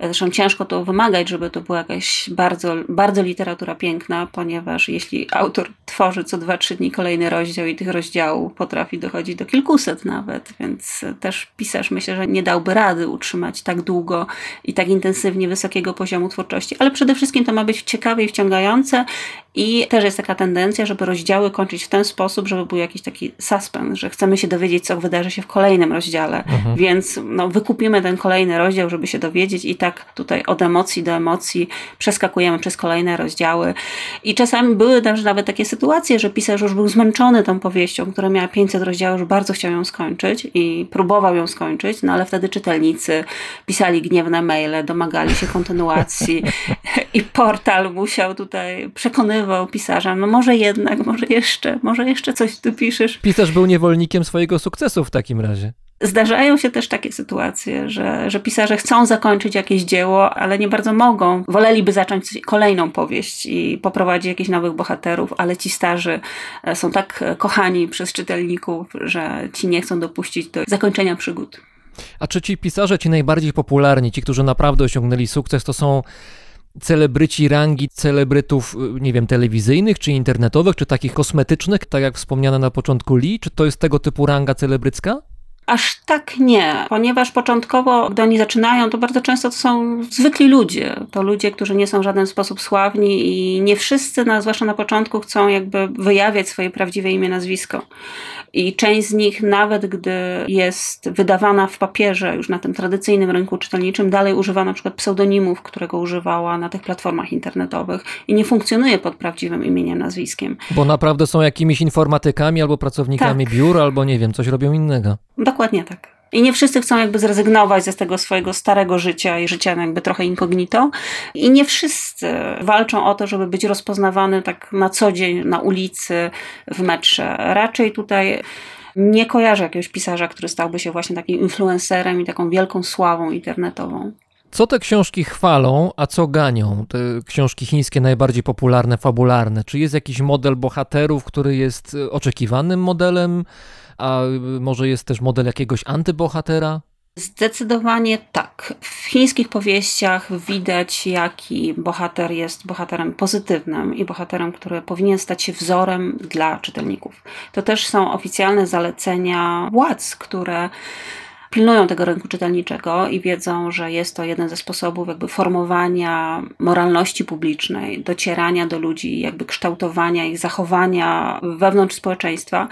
Zresztą ciężko to wymagać, żeby to była jakaś bardzo, bardzo literatura piękna, ponieważ jeśli autor tworzy co 2-3 dni kolejny rozdział i tych rozdziałów potrafi dochodzić do kilkuset nawet, więc też pisarz myślę, że nie dałby rady utrzymać tak długo i tak intensywnie wysokiego poziomu twórczości, ale przede wszystkim to ma być ciekawe i wciągające i też jest taka tendencja, żeby rozdziały kończyć w ten sposób, żeby był jakiś taki suspens, że chcemy się dowiedzieć, co wydarzy się w kolejnym rozdziale, mhm. więc no, wykupimy ten kolejny rozdział, żeby się dowiedzieć i tak tutaj od emocji do emocji przeskakujemy przez kolejne rozdziały. I czasami były też nawet takie sytuacje, że pisarz już był zmęczony tą powieścią, która miała 500 rozdziałów, już bardzo chciał ją skończyć i próbował ją skończyć, no ale wtedy czytelnicy pisali gniewne maile, domagali się kontynuacji i portal musiał tutaj przekonywać przekonywał pisarza, no może jednak, może jeszcze, może jeszcze coś tu piszesz. Pisarz był niewolnikiem swojego sukcesu w takim razie. Zdarzają się też takie sytuacje, że, że pisarze chcą zakończyć jakieś dzieło, ale nie bardzo mogą. Woleliby zacząć kolejną powieść i poprowadzić jakichś nowych bohaterów, ale ci starzy e, są tak kochani przez czytelników, że ci nie chcą dopuścić do zakończenia przygód. A czy ci pisarze, ci najbardziej popularni, ci, którzy naprawdę osiągnęli sukces, to są celebryci rangi celebrytów, y, nie wiem, telewizyjnych, czy internetowych, czy takich kosmetycznych, tak jak wspomniane na początku Lee? Czy to jest tego typu ranga celebrycka? Aż tak nie, ponieważ początkowo, gdy oni zaczynają, to bardzo często to są zwykli ludzie. To ludzie, którzy nie są w żaden sposób sławni i nie wszyscy, na, zwłaszcza na początku, chcą jakby wyjawiać swoje prawdziwe imię, nazwisko. I część z nich, nawet gdy jest wydawana w papierze już na tym tradycyjnym rynku czytelniczym, dalej używa na przykład pseudonimów, którego używała na tych platformach internetowych i nie funkcjonuje pod prawdziwym imieniem, nazwiskiem. Bo naprawdę są jakimiś informatykami albo pracownikami tak. biur, albo nie wiem, coś robią innego. Dokładnie tak. I nie wszyscy chcą jakby zrezygnować ze tego swojego starego życia i życia jakby trochę incognito. I nie wszyscy walczą o to, żeby być rozpoznawany tak na co dzień na ulicy, w metrze. Raczej tutaj nie kojarzę jakiegoś pisarza, który stałby się właśnie takim influencerem i taką wielką sławą internetową. Co te książki chwalą, a co ganią? Te książki chińskie najbardziej popularne, fabularne. Czy jest jakiś model bohaterów, który jest oczekiwanym modelem? A może jest też model jakiegoś antybohatera? Zdecydowanie tak. W chińskich powieściach widać, jaki bohater jest bohaterem pozytywnym i bohaterem, który powinien stać się wzorem dla czytelników. To też są oficjalne zalecenia władz, które pilnują tego rynku czytelniczego i wiedzą, że jest to jeden ze sposobów jakby formowania moralności publicznej, docierania do ludzi, jakby kształtowania ich zachowania wewnątrz społeczeństwa.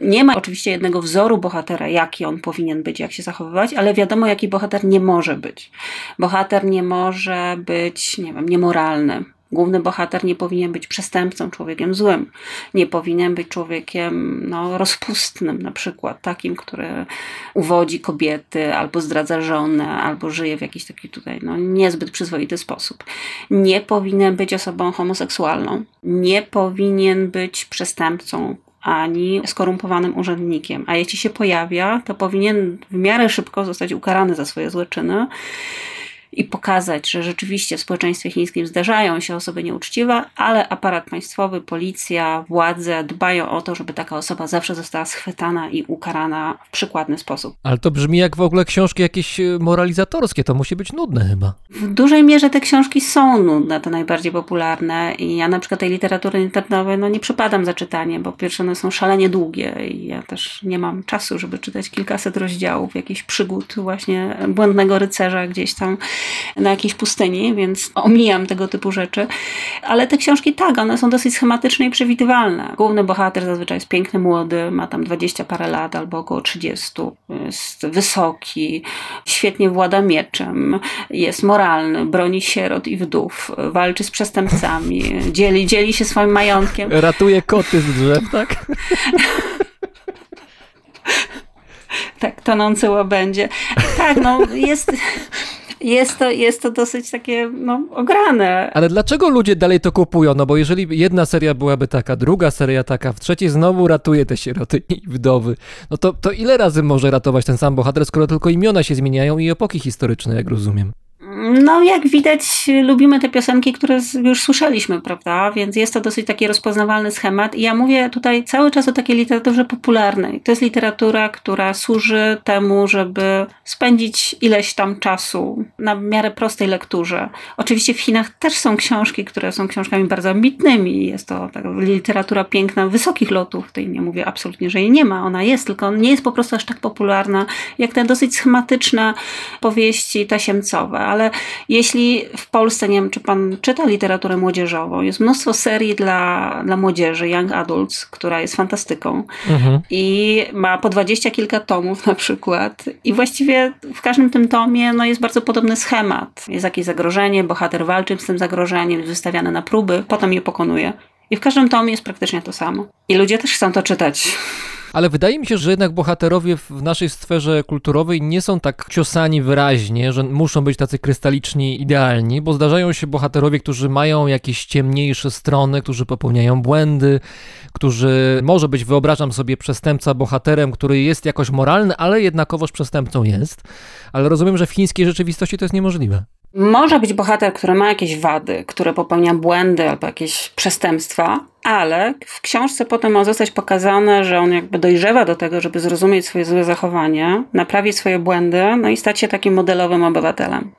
Nie ma oczywiście jednego wzoru bohatera, jaki on powinien być, jak się zachowywać, ale wiadomo, jaki bohater nie może być. Bohater nie może być, nie wiem, niemoralny Główny bohater nie powinien być przestępcą, człowiekiem złym. Nie powinien być człowiekiem no, rozpustnym, na przykład takim, który uwodzi kobiety, albo zdradza żonę, albo żyje w jakiś taki tutaj no, niezbyt przyzwoity sposób. Nie powinien być osobą homoseksualną. Nie powinien być przestępcą, ani skorumpowanym urzędnikiem. A jeśli się pojawia, to powinien w miarę szybko zostać ukarany za swoje złe czyny i pokazać, że rzeczywiście w społeczeństwie chińskim zdarzają się osoby nieuczciwe, ale aparat państwowy, policja, władze dbają o to, żeby taka osoba zawsze została schwytana i ukarana w przykładny sposób. Ale to brzmi jak w ogóle książki jakieś e, moralizatorskie, to musi być nudne chyba. W dużej mierze te książki są nudne, te najbardziej popularne i ja na przykład tej literatury internetowej no nie przypadam za czytanie, bo pierwsze one są szalenie długie i ja też nie mam czasu, żeby czytać kilkaset rozdziałów jakichś przygód właśnie błędnego rycerza gdzieś tam na jakiejś pustyni, więc omijam tego typu rzeczy. Ale te książki tak, one są dosyć schematyczne i przewidywalne. Główny bohater zazwyczaj jest piękny, młody, ma tam 20 parę lat albo około 30. Jest wysoki, świetnie włada mieczem, jest moralny, broni sierot i wdów, walczy z przestępcami, dzieli, dzieli się swoim majątkiem. Ratuje koty z drzew, tak? tak, tonący łabędzie. Tak, no jest jest to, jest to dosyć takie no, ograne. Ale dlaczego ludzie dalej to kupują? No bo jeżeli jedna seria byłaby taka, druga seria taka, w trzeciej znowu ratuje te sieroty i wdowy, no to, to ile razy może ratować ten sam bohater, skoro tylko imiona się zmieniają i epoki historyczne, jak rozumiem? No, jak widać, lubimy te piosenki, które już słyszeliśmy, prawda? Więc jest to dosyć taki rozpoznawalny schemat. I ja mówię tutaj cały czas o takiej literaturze popularnej. To jest literatura, która służy temu, żeby spędzić ileś tam czasu na miarę prostej lekturze. Oczywiście w Chinach też są książki, które są książkami bardzo ambitnymi. Jest to literatura piękna, wysokich lotów. Tutaj nie mówię absolutnie, że jej nie ma. Ona jest, tylko nie jest po prostu aż tak popularna, jak te dosyć schematyczne powieści tasiemcowe. Ale jeśli w Polsce, nie wiem, czy pan czyta literaturę młodzieżową, jest mnóstwo serii dla, dla młodzieży, Young Adults, która jest fantastyką mhm. i ma po dwadzieścia kilka tomów na przykład i właściwie w każdym tym tomie no, jest bardzo podobny schemat. Jest jakieś zagrożenie, bohater walczy z tym zagrożeniem, jest wystawiany na próby, potem je pokonuje. I w każdym tomie jest praktycznie to samo. I ludzie też chcą to czytać. Ale wydaje mi się, że jednak bohaterowie w naszej sferze kulturowej nie są tak ciosani wyraźnie, że muszą być tacy krystaliczni, idealni, bo zdarzają się bohaterowie, którzy mają jakieś ciemniejsze strony, którzy popełniają błędy, którzy, może być, wyobrażam sobie, przestępca bohaterem, który jest jakoś moralny, ale jednakowoż przestępcą jest. Ale rozumiem, że w chińskiej rzeczywistości to jest niemożliwe. Może być bohater, który ma jakieś wady, który popełnia błędy albo jakieś przestępstwa, ale w książce potem ma zostać pokazane, że on jakby dojrzewa do tego, żeby zrozumieć swoje złe zachowanie, naprawić swoje błędy, no i stać się takim modelowym obywatelem.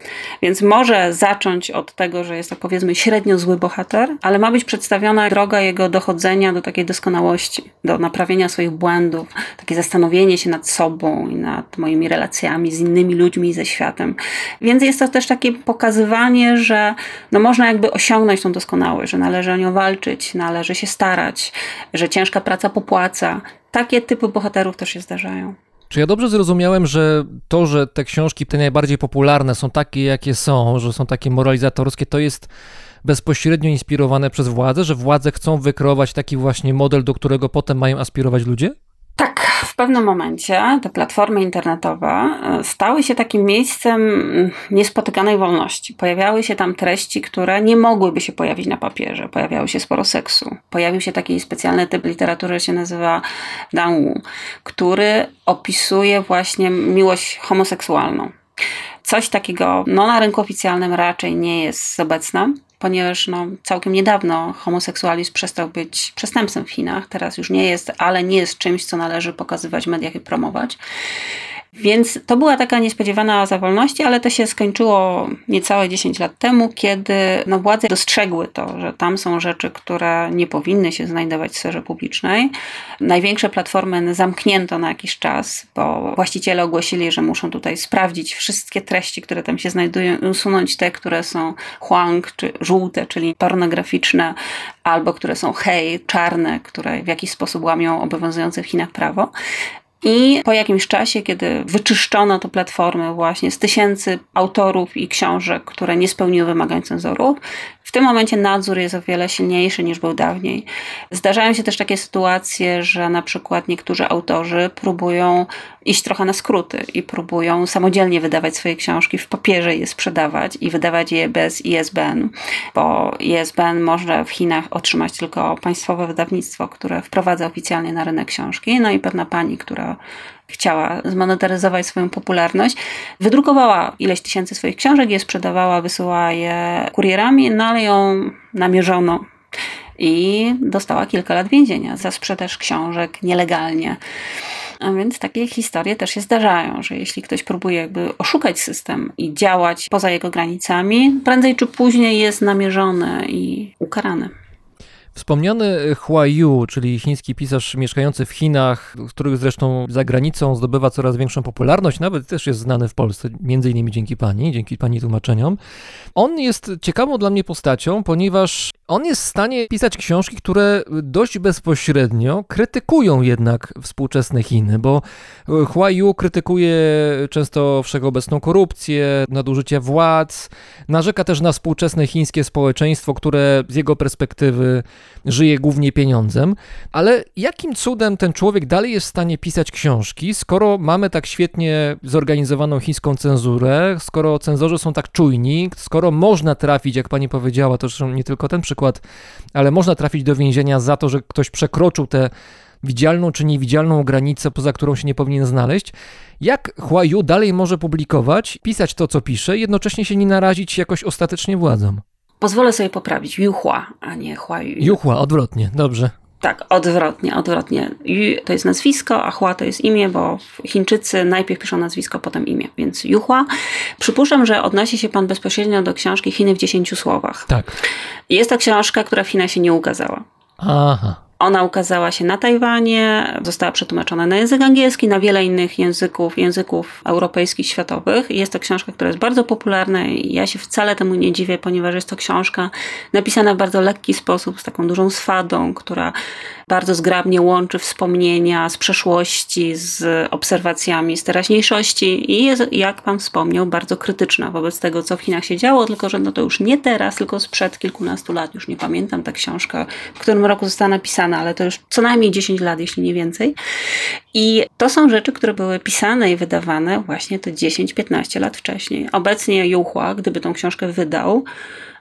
Więc może zacząć od tego, że jest to powiedzmy średnio zły bohater, ale ma być przedstawiona droga jego dochodzenia do takiej doskonałości, do naprawienia swoich błędów, takie zastanowienie się nad sobą i nad moimi relacjami z innymi ludźmi i ze światem. Więc jest to też takie pokazywanie, że no można jakby osiągnąć tą doskonałość, że należy o nią walczyć, należy należy się starać, że ciężka praca popłaca. Takie typy bohaterów też się zdarzają. Czy ja dobrze zrozumiałem, że to, że te książki, te najbardziej popularne, są takie, jakie są, że są takie moralizatorskie, to jest bezpośrednio inspirowane przez władze, że władze chcą wykreować taki właśnie model, do którego potem mają aspirować ludzie? Tak, w pewnym momencie te platformy internetowe e, stały się takim miejscem niespotykanej wolności. Pojawiały się tam treści, które nie mogłyby się pojawić na papierze. Pojawiało się sporo seksu. Pojawił się taki specjalny typ literatury, się nazywa Danwu, który opisuje właśnie miłość homoseksualną. Coś takiego no, na rynku oficjalnym raczej nie jest obecne ponieważ no, całkiem niedawno homoseksualizm przestał być przestępstwem w Chinach. Teraz już nie jest, ale nie jest czymś, co należy pokazywać w mediach i promować. Więc to była taka niespodziewana za wolności, ale to się skończyło niecałe 10 lat temu, kiedy no, władze dostrzegły to, że tam są rzeczy, które nie powinny się znajdować w sferze publicznej. Największe platformy zamknięto na jakiś czas, bo właściciele ogłosili, że muszą tutaj sprawdzić wszystkie treści, które tam się znajdują i usunąć te, które są huang czy żółte, czyli pornograficzne, albo które są hej, czarne, które w jakiś sposób łamią obowiązujące w Chinach prawo. I po jakimś czasie, kiedy wyczyszczono to platformy właśnie z tysięcy autorów i książek, które nie spełniły wymagań cenzorów, w tym momencie nadzór jest o wiele silniejszy niż był dawniej. Zdarzają się też takie sytuacje, że na przykład niektórzy autorzy próbują iść trochę na skróty i próbują samodzielnie wydawać swoje książki w papierze i je sprzedawać i wydawać je bez ISBN, bo ISBN może w Chinach otrzymać tylko państwowe wydawnictwo, które wprowadza oficjalnie na rynek książki. No i pewna pani, która chciała zmonetaryzować swoją popularność, wydrukowała ileś tysięcy swoich książek, je sprzedawała, wysyłała je kurierami, no ale ją namierzono i dostała kilka lat więzienia za sprzedaż książek nielegalnie. A więc takie historie też się zdarzają, że jeśli ktoś próbuje jakby oszukać system i działać poza jego granicami, prędzej czy później jest namierzony i ukarany. Wspomniany Hua Yu, czyli chiński pisarz mieszkający w Chinach, który zresztą za granicą zdobywa coraz większą popularność, nawet też jest znany w Polsce, między innymi dzięki pani, dzięki pani tłumaczeniom. On jest ciekawą dla mnie postacią, ponieważ on jest w stanie pisać książki, które dość bezpośrednio krytykują jednak współczesne Chiny, bo Hua Yu krytykuje często wszechobecną korupcję, nadużycie władz, narzeka też na współczesne chińskie społeczeństwo, które z jego perspektywy żyje głównie pieniądzem, ale jakim cudem ten człowiek dalej jest w stanie pisać książki, skoro mamy tak świetnie zorganizowaną chińską cenzurę, skoro cenzorzy są tak czujni, skoro można trafić, jak pani powiedziała, to zresztą nie tylko ten przykład, ale można trafić do więzienia za to, że ktoś przekroczył tę widzialną czy niewidzialną granicę, poza którą się nie powinien znaleźć. Jak Huayu dalej może publikować, pisać to, co pisze, jednocześnie się nie narazić jakoś ostatecznie władzom? Pozwolę sobie poprawić. Juhua, a nie Huayu. Juhua, odwrotnie, dobrze. Tak, odwrotnie, odwrotnie. Yu to jest nazwisko, a Hua to jest imię, bo Chińczycy najpierw piszą nazwisko, potem imię, więc Juhua. Przypuszczam, że odnosi się pan bezpośrednio do książki Chiny w dziesięciu słowach. Tak. Jest to książka, która w Chinach się nie ukazała. Aha. Ona ukazała się na Tajwanie, została przetłumaczona na język angielski, na wiele innych języków, języków europejskich, światowych. Jest to książka, która jest bardzo popularna i ja się wcale temu nie dziwię, ponieważ jest to książka napisana w bardzo lekki sposób, z taką dużą swadą, która bardzo zgrabnie łączy wspomnienia z przeszłości, z obserwacjami z teraźniejszości i jest, jak pan wspomniał, bardzo krytyczna wobec tego, co w Chinach się działo, tylko że no to już nie teraz, tylko sprzed kilkunastu lat. Już nie pamiętam ta książka, w którym roku została napisana, ale to już co najmniej 10 lat, jeśli nie więcej. I to są rzeczy, które były pisane i wydawane właśnie te 10-15 lat wcześniej. Obecnie Juchła, gdyby tą książkę wydał,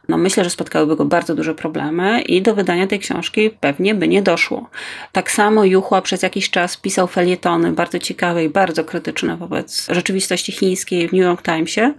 no myślę, że spotkałyby go bardzo duże problemy i do wydania tej książki pewnie by nie doszło. Tak samo Juchła przez jakiś czas pisał felietony bardzo ciekawe i bardzo krytyczne wobec rzeczywistości chińskiej w New York Timesie.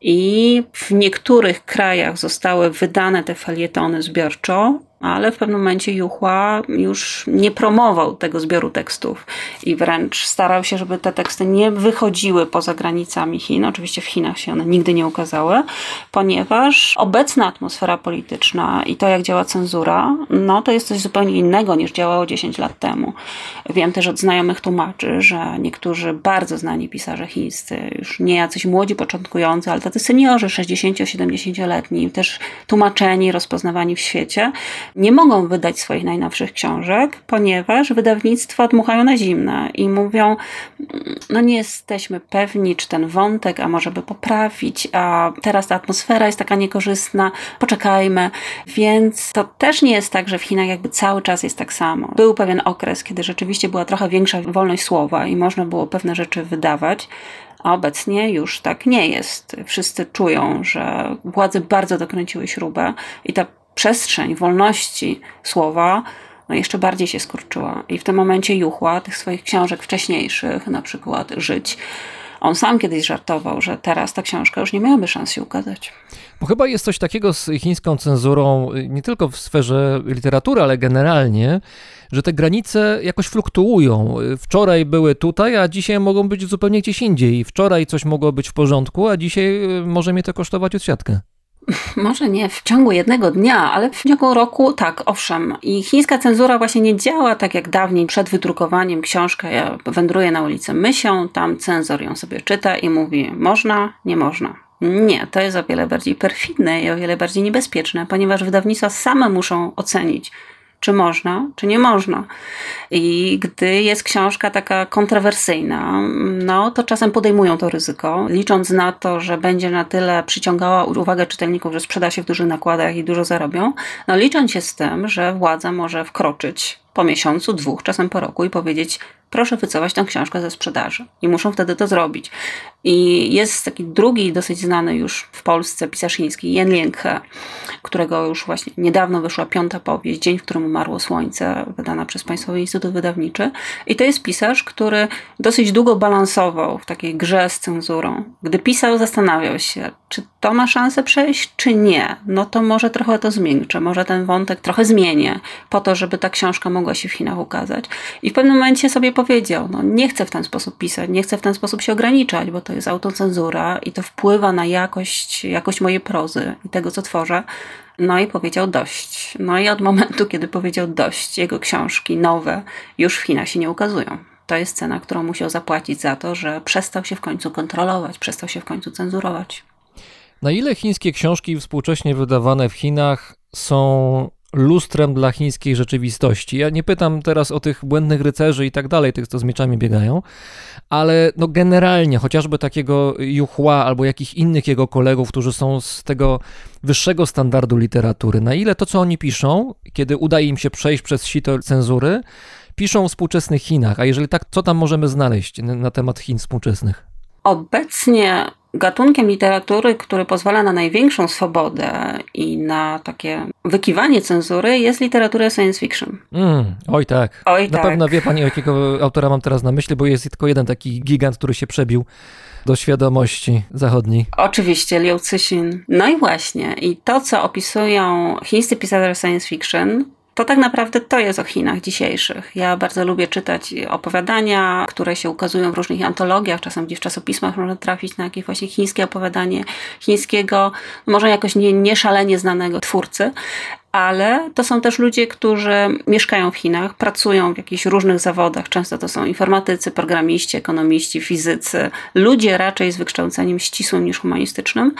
I w niektórych krajach zostały wydane te felietony zbiorczo, ale w pewnym momencie Juchła już nie promował tego zbioru tekstów i wręcz starał się, żeby te teksty nie wychodziły poza granicami Chin. Oczywiście w Chinach się one nigdy nie ukazały, ponieważ obecna atmosfera polityczna i to, jak działa cenzura, no to jest coś zupełnie innego niż działało 10 lat temu. Wiem też od znajomych tłumaczy, że niektórzy bardzo znani pisarze chińscy, już nie jacyś młodzi, początkujący, ale tacy seniorzy, 60-70-letni, też tłumaczeni, rozpoznawani w świecie, nie mogą wydać swoich najnowszych książek, ponieważ wydawnictwa dmuchają na zimne i mówią, no nie jesteśmy pewni, czy ten wątek, a może by poprawić, a teraz ta atmosfera jest taka niekorzystna, poczekajmy. Więc to też nie jest tak, że w Chinach jakby cały czas jest tak samo. Był pewien okres, kiedy rzeczywiście była trochę większa wolność słowa i można było pewne rzeczy wydawać, a obecnie już tak nie jest. Wszyscy czują, że władze bardzo dokręciły śrubę i ta przestrzeń wolności słowa no jeszcze bardziej się skurczyła. I w tym momencie Juchła, tych swoich książek wcześniejszych, na przykład Żyć, On sam kiedyś żartował, że teraz ta książka już nie miałaby szans się ukazać. Bo chyba jest coś takiego z chińską cenzurą, nie tylko w sferze literatury, ale generalnie, że te granice jakoś fluktuują. Wczoraj były tutaj, a dzisiaj mogą być zupełnie gdzieś indziej. Wczoraj coś mogło być w porządku, a dzisiaj y, może mnie to kosztować odsiadkę. Może nie w ciągu jednego dnia, ale w ciągu roku tak, owszem. I chińska cenzura właśnie nie działa tak jak dawniej przed wydrukowaniem książka. Ja wędruję na ulicę Mysią, tam cenzor ją sobie czyta i mówi można, nie można. Nie, to jest o wiele bardziej perfidne i o wiele bardziej niebezpieczne, ponieważ wydawnictwa same muszą ocenić, czy można, czy nie można. I gdy jest książka taka kontrowersyjna, no to czasem podejmują to ryzyko, licząc na to, że będzie na tyle przyciągała uwagę czytelników, że sprzeda się w dużych nakładach i dużo zarobią, no licząc się z tym, że władza może wkroczyć po miesiącu, dwóch, czasem po roku i powiedzieć: proszę wycofać tę książkę ze sprzedaży. I muszą wtedy to zrobić. I jest taki drugi, dosyć znany już w Polsce pisarz chiński, Yen Lienghe, którego już właśnie niedawno wyszła piąta powieść, Dzień, w którym umarło słońce, wydana przez Państwowy Instytut Wydawniczy. I to jest pisarz, który dosyć długo balansował w takiej grze z cenzurą. Gdy pisał, zastanawiał się, czy to ma szansę przejść, czy nie. No to może trochę to zmiękczę, może ten wątek trochę zmienię, po to, żeby ta książka mogła się w Chinach ukazać. I w pewnym momencie sobie powiedział, no nie chcę w ten sposób pisać, nie chcę w ten sposób się ograniczać, bo to jest autocenzura i to wpływa na jakość, jakość mojej prozy i tego, co tworzę. No i powiedział dość. No i od momentu, kiedy powiedział dość, jego książki nowe już w Chinach się nie ukazują. To jest cena, którą musiał zapłacić za to, że przestał się w końcu kontrolować, przestał się w końcu cenzurować. Na ile chińskie książki współcześnie wydawane w Chinach są lustrem dla chińskiej rzeczywistości. Ja nie pytam teraz o tych błędnych rycerzy i tak dalej, tych, co z mieczami biegają, ale no generalnie, chociażby takiego Juchła albo jakich innych jego kolegów, którzy są z tego wyższego standardu literatury, na ile to, co oni piszą, kiedy udaje im się przejść przez sito cenzury, piszą o współczesnych Chinach, a jeżeli tak, co tam możemy znaleźć na temat Chin współczesnych? Obecnie gatunkiem literatury, który pozwala na największą swobodę i na takie wykiwanie cenzury, jest literatura science fiction. Mm, oj tak. Oj na tak. pewno wie pani, jakiego autora mam teraz na myśli, bo jest tylko jeden taki gigant, który się przebił do świadomości zachodniej. Oczywiście, Liu Cixin. No i właśnie, i to, co opisują chińscy pisarze science fiction, to tak naprawdę to jest o Chinach dzisiejszych. Ja bardzo lubię czytać opowiadania, które się ukazują w różnych antologiach, czasem gdzieś w czasopismach można trafić na jakieś właśnie chińskie opowiadanie chińskiego, może jakoś nie, nie szalenie znanego twórcy, ale to są też ludzie, którzy mieszkają w Chinach, pracują w jakichś różnych zawodach. Często to są informatycy, programiści, ekonomiści, fizycy, ludzie raczej z wykształceniem ścisłym niż humanistycznym.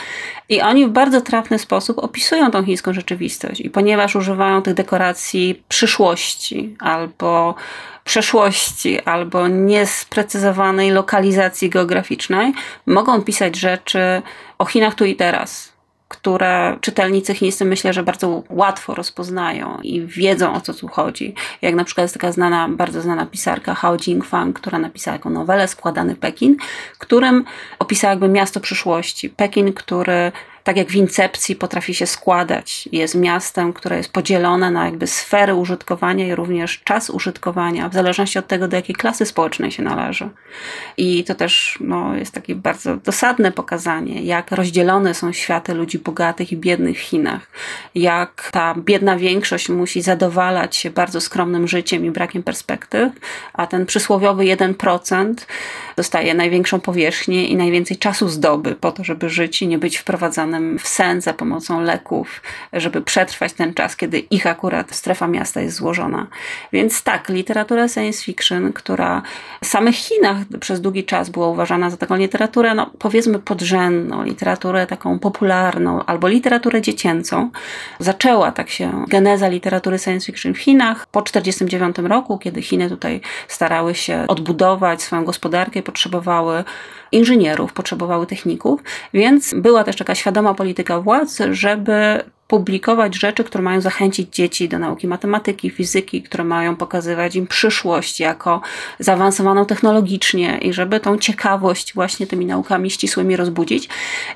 I oni w bardzo trafny sposób opisują tą chińską rzeczywistość. I ponieważ używają tych dekoracji przyszłości albo przeszłości albo niesprecyzowanej lokalizacji geograficznej, mogą pisać rzeczy o Chinach tu i teraz które czytelnicy chińscy myślę, że bardzo łatwo rozpoznają i wiedzą o co tu chodzi. Jak na przykład jest taka znana, bardzo znana pisarka Hao Jingfang, która napisała taką nowelę Składany Pekin, którym opisała jakby miasto przyszłości. Pekin, który tak jak w Incepcji potrafi się składać. Jest miastem, które jest podzielone na jakby sfery użytkowania i również czas użytkowania, w zależności od tego, do jakiej klasy społecznej się należy. I to też no, jest takie bardzo dosadne pokazanie, jak rozdzielone są światy ludzi bogatych i biednych w Chinach. Jak ta biedna większość musi zadowalać się bardzo skromnym życiem i brakiem perspektyw, a ten przysłowiowy 1% dostaje największą powierzchnię i najwięcej czasu zdoby po to, żeby żyć i nie być wprowadzany w sen za pomocą leków, żeby przetrwać ten czas, kiedy ich akurat strefa miasta jest złożona. Więc tak, literatura science fiction, która w samych Chinach przez długi czas była uważana za taką literaturę, no powiedzmy podrzędną, literaturę taką popularną, albo literaturę dziecięcą. Zaczęła tak się geneza literatury science fiction w Chinach po 1949 roku, kiedy Chiny tutaj starały się odbudować swoją gospodarkę i potrzebowały inżynierów, potrzebowały techników, więc była też taka świadoma polityka władz, żeby publikować rzeczy, które mają zachęcić dzieci do nauki matematyki, fizyki, które mają pokazywać im przyszłość jako zaawansowaną technologicznie i żeby tą ciekawość właśnie tymi naukami ścisłymi rozbudzić.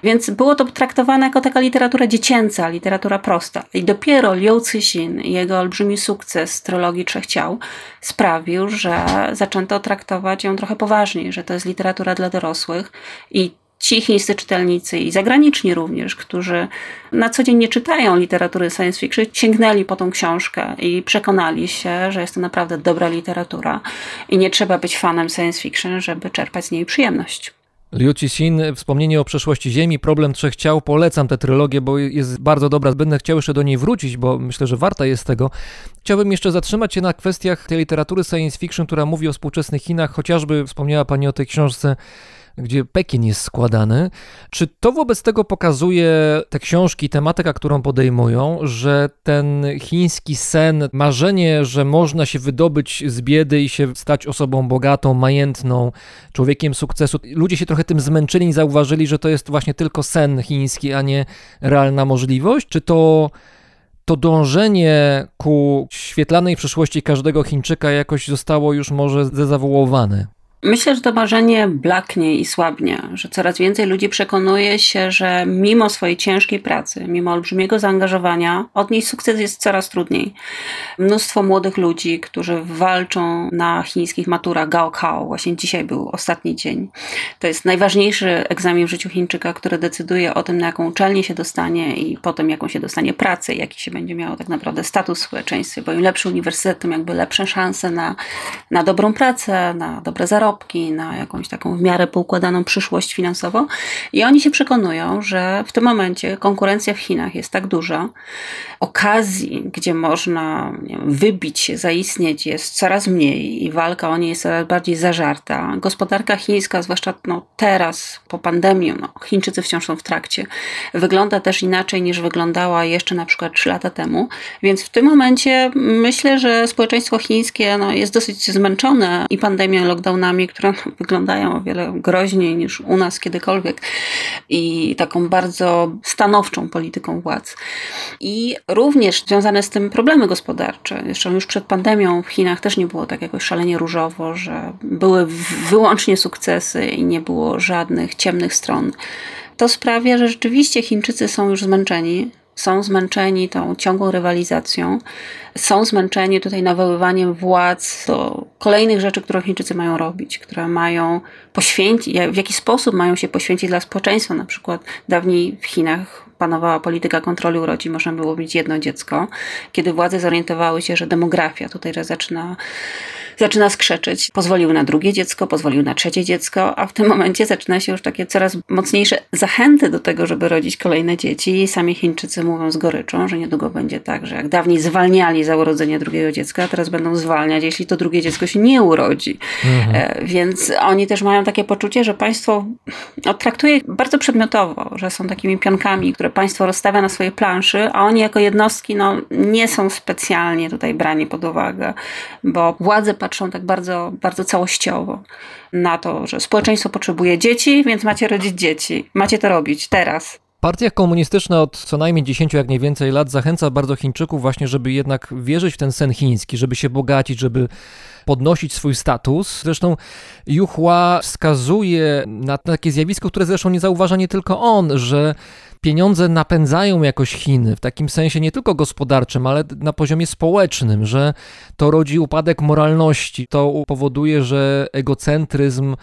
Więc było to traktowane jako taka literatura dziecięca, literatura prosta. I dopiero Liu Cixin i jego olbrzymi sukces trylogii Trzech Ciał sprawił, że zaczęto traktować ją trochę poważniej, że to jest literatura dla dorosłych i ci chińscy czytelnicy i zagraniczni również, którzy na co dzień nie czytają literatury science fiction, sięgnęli po tą książkę i przekonali się, że jest to naprawdę dobra literatura i nie trzeba być fanem science fiction, żeby czerpać z niej przyjemność. Liu Cixin, wspomnienie o przeszłości Ziemi, problem trzech ciał, polecam tę trylogię, bo jest bardzo dobra. Będę chciał jeszcze do niej wrócić, bo myślę, że warta jest tego. Chciałbym jeszcze zatrzymać się na kwestiach tej literatury science fiction, która mówi o współczesnych Chinach, chociażby wspomniała Pani o tej książce gdzie Pekin jest składany. Czy to wobec tego pokazuje te książki, tematyka, którą podejmują, że ten chiński sen, marzenie, że można się wydobyć z biedy i się stać osobą bogatą, majętną, człowiekiem sukcesu, ludzie się trochę tym zmęczyli i zauważyli, że to jest właśnie tylko sen chiński, a nie realna możliwość? Czy to to dążenie ku świetlanej przyszłości każdego Chińczyka jakoś zostało już może zezawuowane? Myślę, że to marzenie blaknie i słabnie, że coraz więcej ludzi przekonuje się, że mimo swojej ciężkiej pracy, mimo olbrzymiego zaangażowania, odnieść sukces jest coraz trudniej. Mnóstwo młodych ludzi, którzy walczą na chińskich maturach Gaokao, właśnie dzisiaj był ostatni dzień. To jest najważniejszy egzamin w życiu Chińczyka, który decyduje o tym, na jaką uczelnię się dostanie i potem jaką się dostanie pracę, jaki się będzie miało tak naprawdę status w społeczeństwie, bo im lepszy uniwersytet, tym jakby lepsze szanse na, na dobrą pracę, na dobre zarobki zarobki, na jakąś taką w miarę poukładaną przyszłość finansową. I oni się przekonują, że w tym momencie konkurencja w Chinach jest tak duża, okazji, gdzie można wiem, wybić się, zaistnieć jest coraz mniej i walka o nie jest coraz bardziej zażarta. Gospodarka chińska, zwłaszcza no, teraz po pandemii, no, Chińczycy wciąż są w trakcie, wygląda też inaczej niż wyglądała jeszcze na przykład 3 lata temu. Więc w tym momencie myślę, że społeczeństwo chińskie no, jest dosyć zmęczone i pandemią, lockdownami, które wyglądają o wiele groźniej niż u nas kiedykolwiek i taką bardzo stanowczą polityką władz. I również związane z tym problemy gospodarcze. Jeszcze już przed pandemią w Chinach też nie było tak jakoś szalenie różowo, że były wyłącznie sukcesy i nie było żadnych ciemnych stron. To sprawia, że rzeczywiście Chińczycy są już zmęczeni są zmęczeni tą ciągłą rywalizacją, są zmęczeni tutaj nawoływaniem władz do kolejnych rzeczy, które Chińczycy mają robić, które mają poświęcić, w jaki sposób mają się poświęcić dla społeczeństwa. Na przykład dawniej w Chinach panowała polityka kontroli urodzin, można było mieć jedno dziecko, kiedy władze zorientowały się, że demografia tutaj zaczyna zaczyna skrzeczeć. Pozwolił na drugie dziecko, pozwolił na trzecie dziecko, a w tym momencie zaczyna się już takie coraz mocniejsze zachęty do tego, żeby rodzić kolejne dzieci. I sami Chińczycy mówią z goryczą, że niedługo będzie tak, że jak dawniej zwalniali za urodzenie drugiego dziecka, a teraz będą zwalniać, jeśli to drugie dziecko się nie urodzi. Mhm. E, więc oni też mają takie poczucie, że państwo no, traktuje ich bardzo przedmiotowo, że są takimi pionkami, które państwo rozstawia na swojej planszy, a oni jako jednostki no, nie są specjalnie tutaj brani pod uwagę, bo władze patrzą tak bardzo, bardzo całościowo na to, że społeczeństwo potrzebuje dzieci, więc macie rodzić dzieci. Macie to robić teraz. Partia komunistyczna od co najmniej 10, jak nie więcej lat zachęca bardzo Chińczyków właśnie, żeby jednak wierzyć w ten sen chiński, żeby się bogacić, żeby podnosić swój status. Zresztą Juchła wskazuje na takie zjawisko, które zresztą nie zauważa nie tylko on, że pieniądze napędzają jakoś Chiny, w takim sensie nie tylko gospodarczym, ale na poziomie społecznym, że to rodzi upadek moralności, to powoduje, że egocentryzm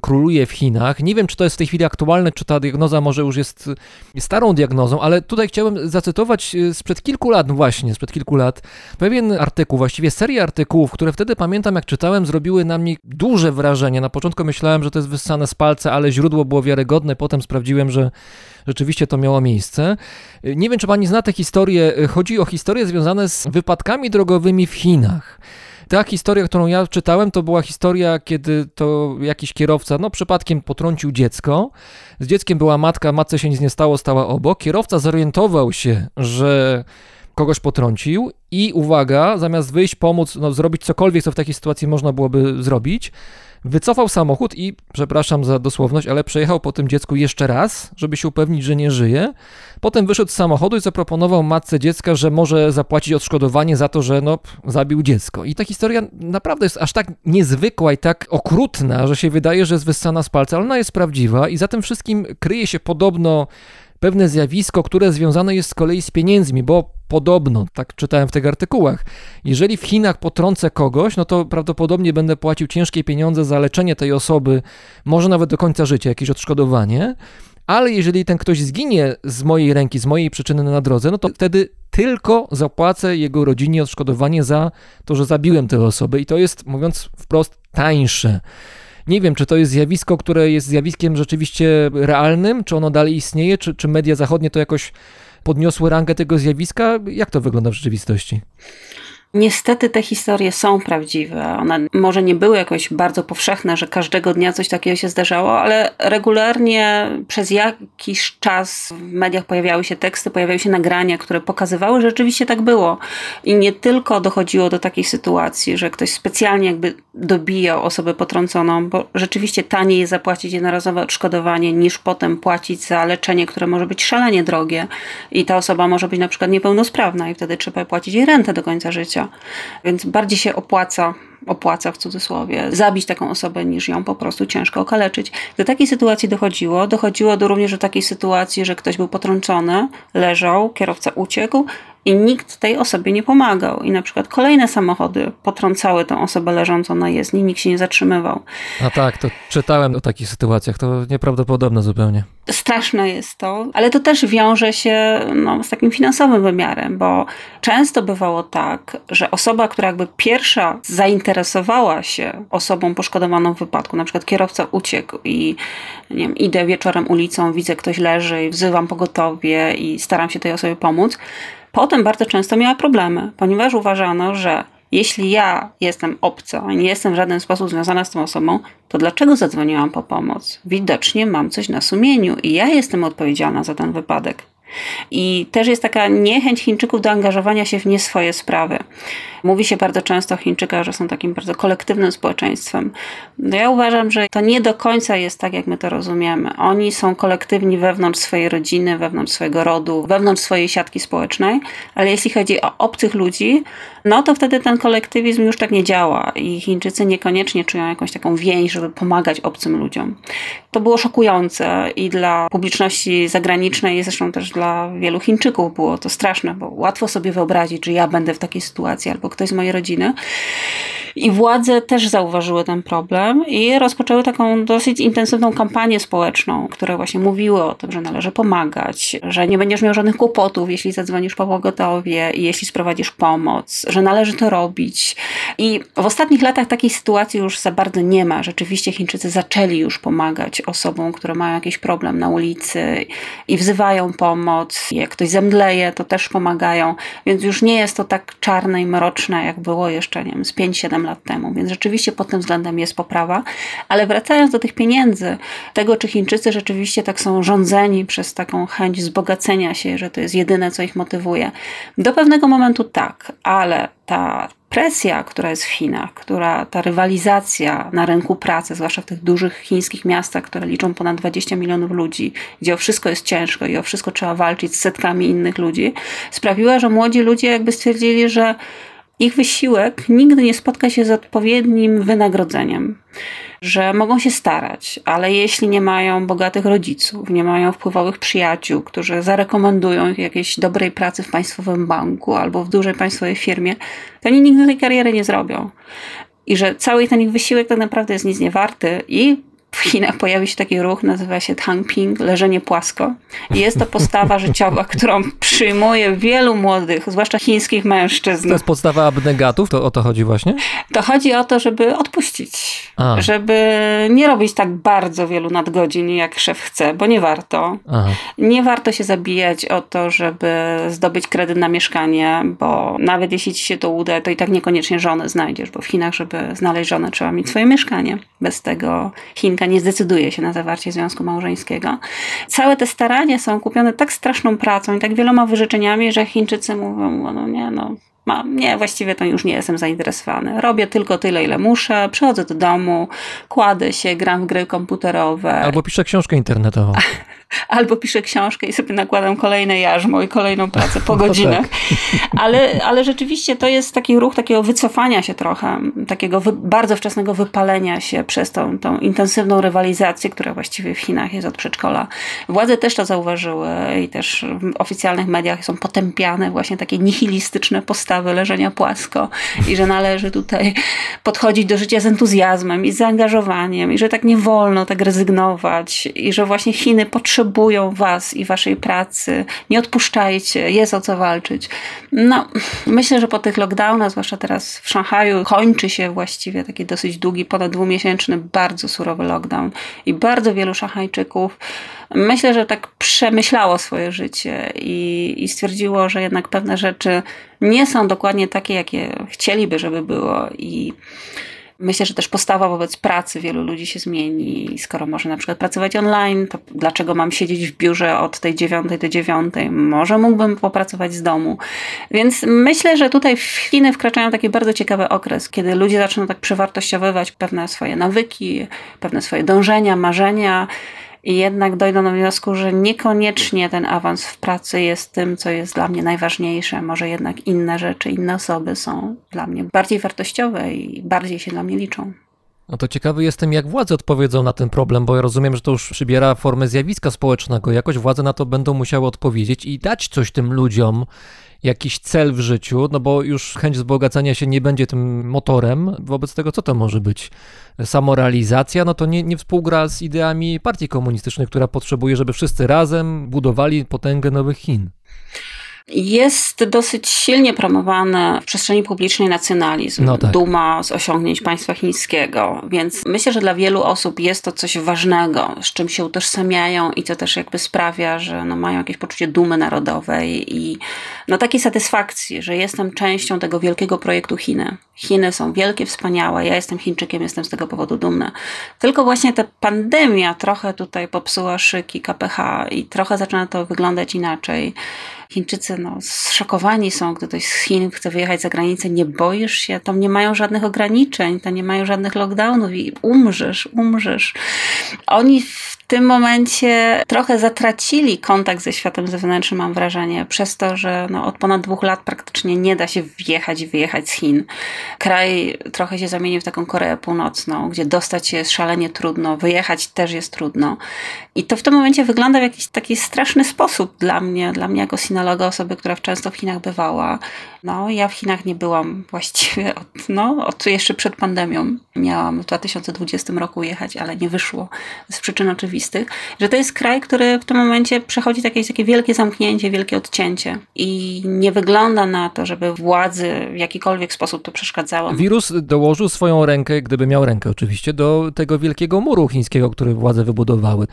króluje w Chinach. Nie wiem, czy to jest w tej chwili aktualne, czy ta diagnoza może już jest starą diagnozą, ale tutaj chciałbym zacytować e, sprzed kilku lat, no właśnie, sprzed kilku lat, pewien artykuł, właściwie serię artykułów, które wtedy pamiętam, jak czytałem, zrobiły na mnie duże wrażenie. Na początku myślałem, że to jest wyssane z palca, ale źródło było wiarygodne, potem sprawdziłem, że rzeczywiście to miało miejsce. E, nie wiem, czy pani zna tę historię. E, chodzi o historie związane z wypadkami drogowymi w Chinach. Ta historia, którą ja czytałem, to była historia, kiedy to jakiś kierowca, no przypadkiem potrącił dziecko. Z dzieckiem była matka, matce się nic nie stało, stała obok. Kierowca zorientował się, że kogoś potrącił i uwaga, zamiast wyjść, pomóc, no, zrobić cokolwiek, co w takiej sytuacji można byłoby zrobić, wycofał samochód i, przepraszam za dosłowność, ale przejechał po tym dziecku jeszcze raz, żeby się upewnić, że nie żyje. Potem wyszedł z samochodu i zaproponował matce dziecka, że może zapłacić odszkodowanie za to, że no, zabił dziecko. I ta historia naprawdę jest aż tak niezwykła i tak okrutna, że się wydaje, że jest wyssana z palca, ale ona jest prawdziwa i za tym wszystkim kryje się podobno pewne zjawisko, które związane jest z kolei z pieniędzmi, bo podobno, tak czytałem w tych artykułach, jeżeli w Chinach potrącę kogoś, no to prawdopodobnie będę płacił ciężkie pieniądze za leczenie tej osoby, może nawet do końca życia, jakieś odszkodowanie, ale jeżeli ten ktoś zginie z mojej ręki, z mojej przyczyny na drodze, no to wtedy tylko zapłacę jego rodzinie odszkodowanie za to, że zabiłem tę osobę i to jest, mówiąc wprost, tańsze. Nie wiem, czy to jest zjawisko, które jest zjawiskiem rzeczywiście realnym, czy ono dalej istnieje, czy, czy media zachodnie to jakoś podniosły rangę tego zjawiska. Jak to wygląda w rzeczywistości? Niestety te historie są prawdziwe. One może nie były jakoś bardzo powszechne, że każdego dnia coś takiego się zdarzało, ale regularnie przez jakiś czas w mediach pojawiały się teksty, pojawiały się nagrania, które pokazywały, że rzeczywiście tak było. I nie tylko dochodziło do takiej sytuacji, że ktoś specjalnie jakby dobijał osobę potrąconą, bo rzeczywiście taniej jest zapłacić jednorazowe odszkodowanie niż potem płacić za leczenie, które może być szalenie drogie i ta osoba może być na przykład niepełnosprawna i wtedy trzeba płacić jej rentę do końca życia życia. Więc bardziej się opłaca, opłaca w cudzysłowie, zabić taką osobę, niż ją po prostu ciężko okaleczyć. Do takiej sytuacji dochodziło. Dochodziło do również do takiej sytuacji, że ktoś był potrącony, leżał, kierowca uciekł i nikt tej osobie nie pomagał. I na przykład kolejne samochody potrącały tę osobę leżącą na jezdni, nikt się nie zatrzymywał. A tak, to czytałem o takich sytuacjach, to nieprawdopodobne zupełnie. Straszne jest to, ale to też wiąże się no, z takim finansowym wymiarem, bo często bywało tak, że osoba, która jakby pierwsza zainteresowała się osobą poszkodowaną w wypadku, na przykład kierowca uciekł i nie wiem, idę wieczorem ulicą, widzę ktoś leży i wzywam pogotowie i staram się tej osobie pomóc, potem bardzo często miała problemy, ponieważ uważano, że jeśli ja jestem obca, nie jestem w żaden sposób związana z tą osobą, to dlaczego zadzwoniłam po pomoc? Widocznie mam coś na sumieniu i ja jestem odpowiedzialna za ten wypadek. I też jest taka niechęć Chińczyków do angażowania się w nie swoje sprawy. Mówi się bardzo często o Chińczykach, że są takim bardzo kolektywnym społeczeństwem. No ja uważam, że to nie do końca jest tak, jak my to rozumiemy. Oni są kolektywni wewnątrz swojej rodziny, wewnątrz swojego rodu, wewnątrz swojej siatki społecznej, ale jeśli chodzi o obcych ludzi, no to wtedy ten kolektywizm już tak nie działa i Chińczycy niekoniecznie czują jakąś taką więź, żeby pomagać obcym ludziom. To było szokujące i dla publiczności zagranicznej, zresztą też dla wielu Chińczyków było to straszne, bo łatwo sobie wyobrazić, że ja będę w takiej sytuacji albo ktoś z mojej rodziny. I władze też zauważyły ten problem i rozpoczęły taką dosyć intensywną kampanię społeczną, które właśnie mówiły o tym, że należy pomagać, że nie będziesz miał żadnych kłopotów, jeśli zadzwonisz po pogotowie i jeśli sprowadzisz pomoc, że należy to robić. I w ostatnich latach takiej sytuacji już za bardzo nie ma. Rzeczywiście Chińczycy zaczęli już pomagać osobom, które mają jakiś problem na ulicy i wzywają pomoc. Jak ktoś zemdleje, to też pomagają, więc już nie jest to tak czarne i mroczne, jak było jeszcze, nie wiem, z 5-7 lat temu. Więc rzeczywiście pod tym względem jest poprawa. Ale wracając do tych pieniędzy, tego, czy Chińczycy rzeczywiście tak są rządzeni przez taką chęć wzbogacenia się, że to jest jedyne, co ich motywuje. Do pewnego momentu tak, ale ta presja, która jest w Chinach, która ta rywalizacja na rynku pracy, zwłaszcza w tych dużych chińskich miastach, które liczą ponad 20 milionów ludzi, gdzie o wszystko jest ciężko i o wszystko trzeba walczyć z setkami innych ludzi, sprawiła, że młodzi ludzie jakby stwierdzili, że ich wysiłek nigdy nie spotka się z odpowiednim wynagrodzeniem. Że mogą się starać, ale jeśli nie mają bogatych rodziców, nie mają wpływowych przyjaciół, którzy zarekomendują ich jakiejś dobrej pracy w państwowym banku albo w dużej państwowej firmie, to oni nigdy tej kariery nie zrobią. I że cały ten ich wysiłek tak naprawdę jest nic nie warty i w Chinach pojawi się taki ruch, nazywa się Tangping, leżenie płasko. I jest to postawa życiowa, którą przyjmuje wielu młodych, zwłaszcza chińskich mężczyzn. To jest podstawa abnegatów? To o to chodzi właśnie? To chodzi o to, żeby odpuścić. A. Żeby nie robić tak bardzo wielu nadgodzin, jak szef chce, bo nie warto. Aha. Nie warto się zabijać o to, żeby zdobyć kredyt na mieszkanie, bo nawet jeśli ci się to uda, to i tak niekoniecznie żonę znajdziesz, bo w Chinach, żeby znaleźć żonę, trzeba mieć swoje mieszkanie. Bez tego Nie zdecyduje się na zawarcie związku małżeńskiego. Całe te starania są kupione tak straszną pracą i tak wieloma wyrzeczeniami, że Chińczycy mówią, no nie, no Mam, nie, właściwie to już nie jestem zainteresowany. Robię tylko tyle, ile muszę, przychodzę do domu, kładę się, gram w gry komputerowe. Albo piszę książkę internetową. Albo piszę książkę i sobie nakładam kolejne jarzmo i kolejną pracę po godzinach. No tak. ale, ale rzeczywiście to jest taki ruch takiego wycofania się trochę, takiego wy, bardzo wczesnego wypalenia się przez tą, tą intensywną rywalizację, która właściwie w Chinach jest od przedszkola. Władze też to zauważyły i też w oficjalnych mediach są potępiane właśnie takie nihilistyczne postawy leżenia płasko i że należy tutaj podchodzić do życia z entuzjazmem i z zaangażowaniem i że tak nie wolno tak rezygnować i że właśnie Chiny potrzebują was i waszej pracy. Nie odpuszczajcie, jest o co walczyć. No, myślę, że po tych lockdownach, zwłaszcza teraz w Szanghaju, kończy się właściwie taki dosyć długi, ponad dwumiesięczny, bardzo surowy lockdown i bardzo wielu Szanghajczyków myślę, że tak przemyślało swoje życie i, i stwierdziło, że jednak pewne rzeczy nie są dokładnie takie, jakie chcieliby, żeby było i Myślę, że też postawa wobec pracy wielu ludzi się zmieni. Skoro może na przykład pracować online, to dlaczego mam siedzieć w biurze od tej dziewiątej do dziewiątej? Może mógłbym popracować z domu. Więc myślę, że tutaj w Chiny wkraczają taki bardzo ciekawy okres, kiedy ludzie zaczną tak przewartościowywać pewne swoje nawyki, pewne swoje dążenia, marzenia i jednak dojdą do wniosku, że niekoniecznie ten awans w pracy jest tym, co jest dla mnie najważniejsze. Może jednak inne rzeczy, inne osoby są dla mnie bardziej wartościowe i bardziej się dla mnie liczą. No to ciekawy jestem, jak władze odpowiedzą na ten problem, bo ja rozumiem, że to już przybiera formę zjawiska społecznego. Jakoś władze na to będą musiały odpowiedzieć i dać coś tym ludziom, jakiś cel w życiu, no bo już chęć wzbogacania się nie będzie tym motorem. Wobec tego, co to może być? Samorealizacja, no to nie, nie współgra z ideami partii komunistycznej, która potrzebuje, żeby wszyscy razem budowali potęgę nowych Chin jest dosyć silnie promowany w przestrzeni publicznej nacjonalizm, no tak. duma z osiągnięć państwa chińskiego, więc myślę, że dla wielu osób jest to coś ważnego, z czym się utożsamiają i to też jakby sprawia, że no mają jakieś poczucie dumy narodowej i no takiej satysfakcji, że jestem częścią tego wielkiego projektu Chiny. Chiny są wielkie, wspaniałe, ja jestem Chińczykiem, jestem z tego powodu dumna. Tylko właśnie ta pandemia trochę tutaj popsuła szyki KPH i trochę zaczyna to wyglądać inaczej. Chińczycy no, zszokowani są, gdy ktoś z Chin chce wyjechać za granicę, nie boisz się, tam nie mają żadnych ograniczeń, tam nie mają żadnych lockdownów i umrzesz, umrzesz. Oni w tym momencie trochę zatracili kontakt ze światem zewnętrznym, mam wrażenie, przez to, że no, od ponad dwóch lat praktycznie nie da się wjechać i wyjechać z Chin. Kraj trochę się zamienił w taką Koreę Północną, gdzie dostać się jest szalenie trudno, wyjechać też jest trudno. I to w tym momencie wygląda w jakiś taki straszny sposób dla mnie, dla mnie jako sinologa, osoby, która często w Chinach bywała. No, ja w Chinach nie byłam właściwie od, no, od jeszcze przed pandemią. Miałam w 2020 roku jechać, ale nie wyszło z przyczyn oczywistych, że to jest kraj, który w tym momencie przechodzi takie, takie wielkie zamknięcie, wielkie odcięcie i nie wygląda na to, żeby władzy w jakikolwiek sposób to przeszkadzało. Wirus dołożył swoją rękę, gdyby miał rękę oczywiście, do tego wielkiego muru chińskiego, który władze wybudowały.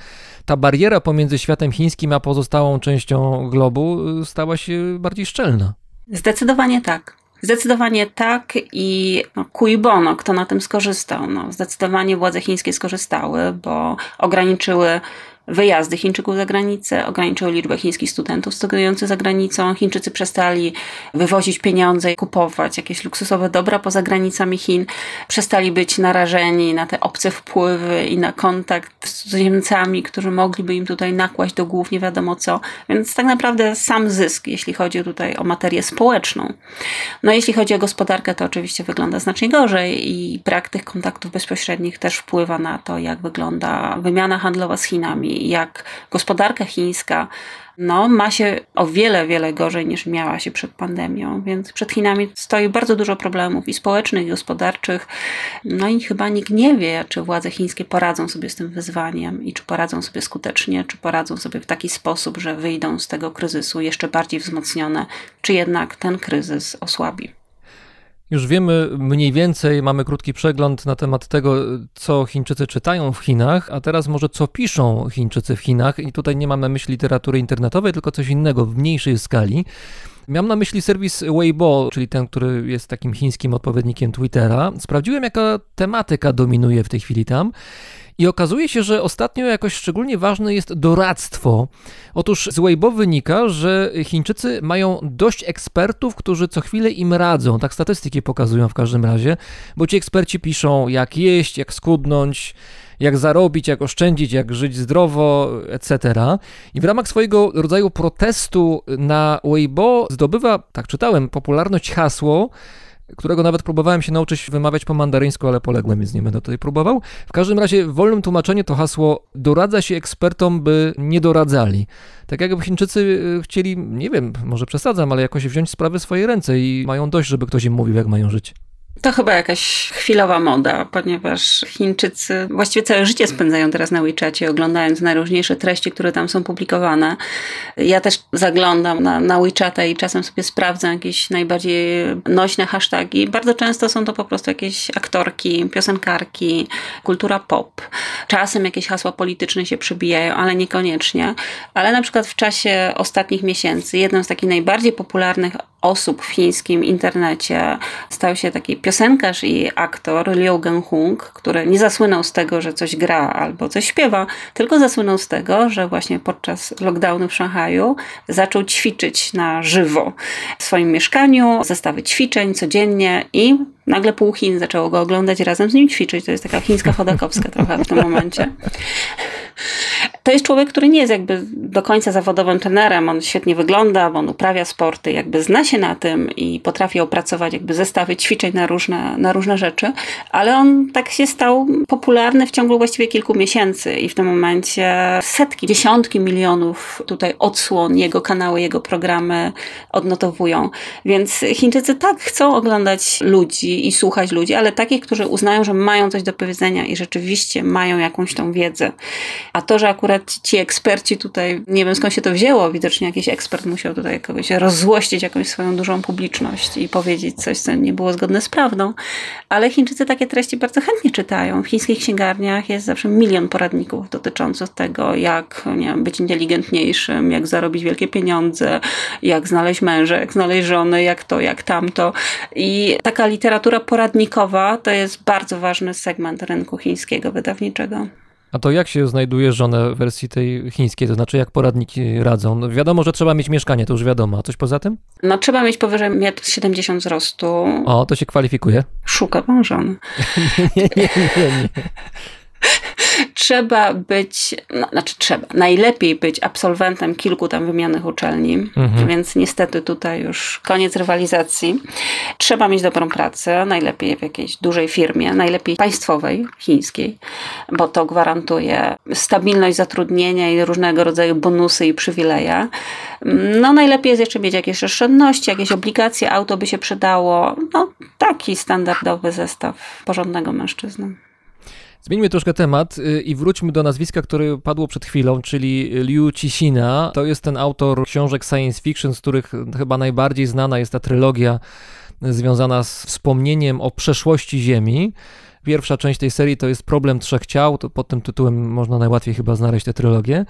Ta bariera pomiędzy światem chińskim a pozostałą częścią globu stała się bardziej szczelna. Zdecydowanie tak. Zdecydowanie tak i no, bono, kto na tym skorzystał. No, zdecydowanie władze chińskie skorzystały, bo ograniczyły wyjazdy Chińczyków za granicę, ograniczyły liczbę chińskich studentów studiujących za granicą. Chińczycy przestali wywozić pieniądze, kupować jakieś luksusowe dobra poza granicami Chin, przestali być narażeni na te obce wpływy i na kontakt z cudzoziemcami, którzy mogliby im tutaj nakłaść do głów nie wiadomo co. Więc tak naprawdę sam zysk, jeśli chodzi tutaj o materię społeczną. No jeśli chodzi o gospodarkę, to oczywiście wygląda znacznie gorzej i brak tych kontaktów bezpośrednich też wpływa na to, jak wygląda wymiana handlowa z Chinami jak gospodarka chińska no, ma się o wiele, wiele gorzej niż miała się przed pandemią, więc przed Chinami stoi bardzo dużo problemów i społecznych, i gospodarczych. No i chyba nikt nie wie, czy władze chińskie poradzą sobie z tym wyzwaniem i czy poradzą sobie skutecznie, czy poradzą sobie w taki sposób, że wyjdą z tego kryzysu jeszcze bardziej wzmocnione, czy jednak ten kryzys osłabi. Już wiemy mniej więcej, mamy krótki przegląd na temat tego, co Chińczycy czytają w Chinach, a teraz może co piszą Chińczycy w Chinach. I tutaj nie mam na myśli literatury internetowej, tylko coś innego w mniejszej skali. Miałem na myśli serwis Weibo, czyli ten, który jest takim chińskim odpowiednikiem Twittera. Sprawdziłem, jaka tematyka dominuje w tej chwili tam. I okazuje się, że ostatnio jakoś szczególnie ważne jest doradztwo. Otóż z Weibo wynika, że Chińczycy mają dość ekspertów, którzy co chwilę im radzą. Tak statystyki pokazują w każdym razie, bo ci eksperci piszą, jak jeść, jak skudnąć jak zarobić, jak oszczędzić, jak żyć zdrowo, etc. I w ramach swojego rodzaju protestu na Weibo zdobywa, tak czytałem, popularność hasło, którego nawet próbowałem się nauczyć wymawiać po mandaryńsku, ale poległem, więc nie będę tutaj próbował. W każdym razie w wolnym tłumaczeniu to hasło doradza się ekspertom, by nie doradzali. Tak jakby Chińczycy y, chcieli, nie wiem, może przesadzam, ale jakoś wziąć sprawy w swoje ręce i mają dość, żeby ktoś im mówił, jak mają żyć. To chyba jakaś chwilowa moda, ponieważ Chińczycy właściwie całe życie spędzają teraz na WeChacie, oglądając najróżniejsze treści, które tam są publikowane. Ja też zaglądam na, na WeChata i czasem sobie sprawdzam jakieś najbardziej nośne hasztagi. Bardzo często są to po prostu jakieś aktorki, piosenkarki, kultura pop. Czasem jakieś hasła polityczne się przebijają, ale niekoniecznie. Ale na przykład w czasie ostatnich miesięcy jedną z takich najbardziej popularnych osób w chińskim internecie stał się taki piosenkarz i aktor Liu Genhung, który nie zasłynął z tego, że coś gra albo coś śpiewa, tylko zasłynął z tego, że właśnie podczas lockdownu w Szanghaju zaczął ćwiczyć na żywo w swoim mieszkaniu, zestawy ćwiczeń codziennie i nagle pół Chin zaczęło go oglądać razem z nim ćwiczyć. To jest taka chińska chodakowska trochę w tym momencie. To jest człowiek, który nie jest jakby do końca zawodowym trenerem. On świetnie wygląda, bo on uprawia sporty, jakby zna się na tym i potrafi opracować jakby zestawy ćwiczeń na różne, na różne rzeczy, ale on tak się stał popularny w ciągu właściwie kilku miesięcy i w tym momencie setki, dziesiątki milionów tutaj odsłon jego kanały, jego programy odnotowują. Więc Chińczycy tak chcą oglądać ludzi i słuchać ludzi, ale takich, którzy uznają, że mają coś do powiedzenia i rzeczywiście mają jakąś tą wiedzę. A to, że akurat ci eksperci tutaj, nie wiem skąd się to wzięło, widocznie jakiś ekspert musiał tutaj kogoś rozzłościć jakąś swoją dużą publiczność i powiedzieć coś, co nie było zgodne z prawdą. Ale Chińczycy takie treści bardzo chętnie czytają. W chińskich księgarniach jest zawsze milion poradników dotyczących tego, jak nie wiem, być inteligentniejszym, jak zarobić wielkie pieniądze, jak znaleźć męża, jak znaleźć żonę, jak to, jak tamto. I taka literatura poradnikowa to jest bardzo ważny segment rynku chińskiego wydawniczego. A to jak się znajduje żonę w wersji tej chińskiej? To znaczy, jak poradniki radzą? No wiadomo, że trzeba mieć mieszkanie, to już wiadomo. A coś poza tym? No, trzeba mieć powyżej 1,70 m wzrostu. O, to się kwalifikuje. Szuka pan żony. nie, nie, nie, nie. Trzeba być, no, znaczy trzeba, najlepiej być absolwentem kilku tam wymienionych uczelni, mhm. więc niestety tutaj już koniec rywalizacji. Trzeba mieć dobrą pracę, najlepiej w jakiejś dużej firmie, najlepiej państwowej, chińskiej, bo to gwarantuje stabilność zatrudnienia i różnego rodzaju bonusy i przywileje. No najlepiej jest jeszcze mieć jakieś oszczędności, jakieś obligacje, auto by się przydało. No taki standardowy zestaw porządnego mężczyzny. Zmieńmy troszkę temat y, i wróćmy do nazwiska, które padło przed chwilą, czyli Liu Cixina. To jest ten autor książek science fiction, z których chyba najbardziej znana jest ta trylogia związana z wspomnieniem o przeszłości Ziemi. Pierwsza część tej serii to jest Problem Trzech Ciał, to pod tym tytułem można najłatwiej chyba znaleźć tę trylogię.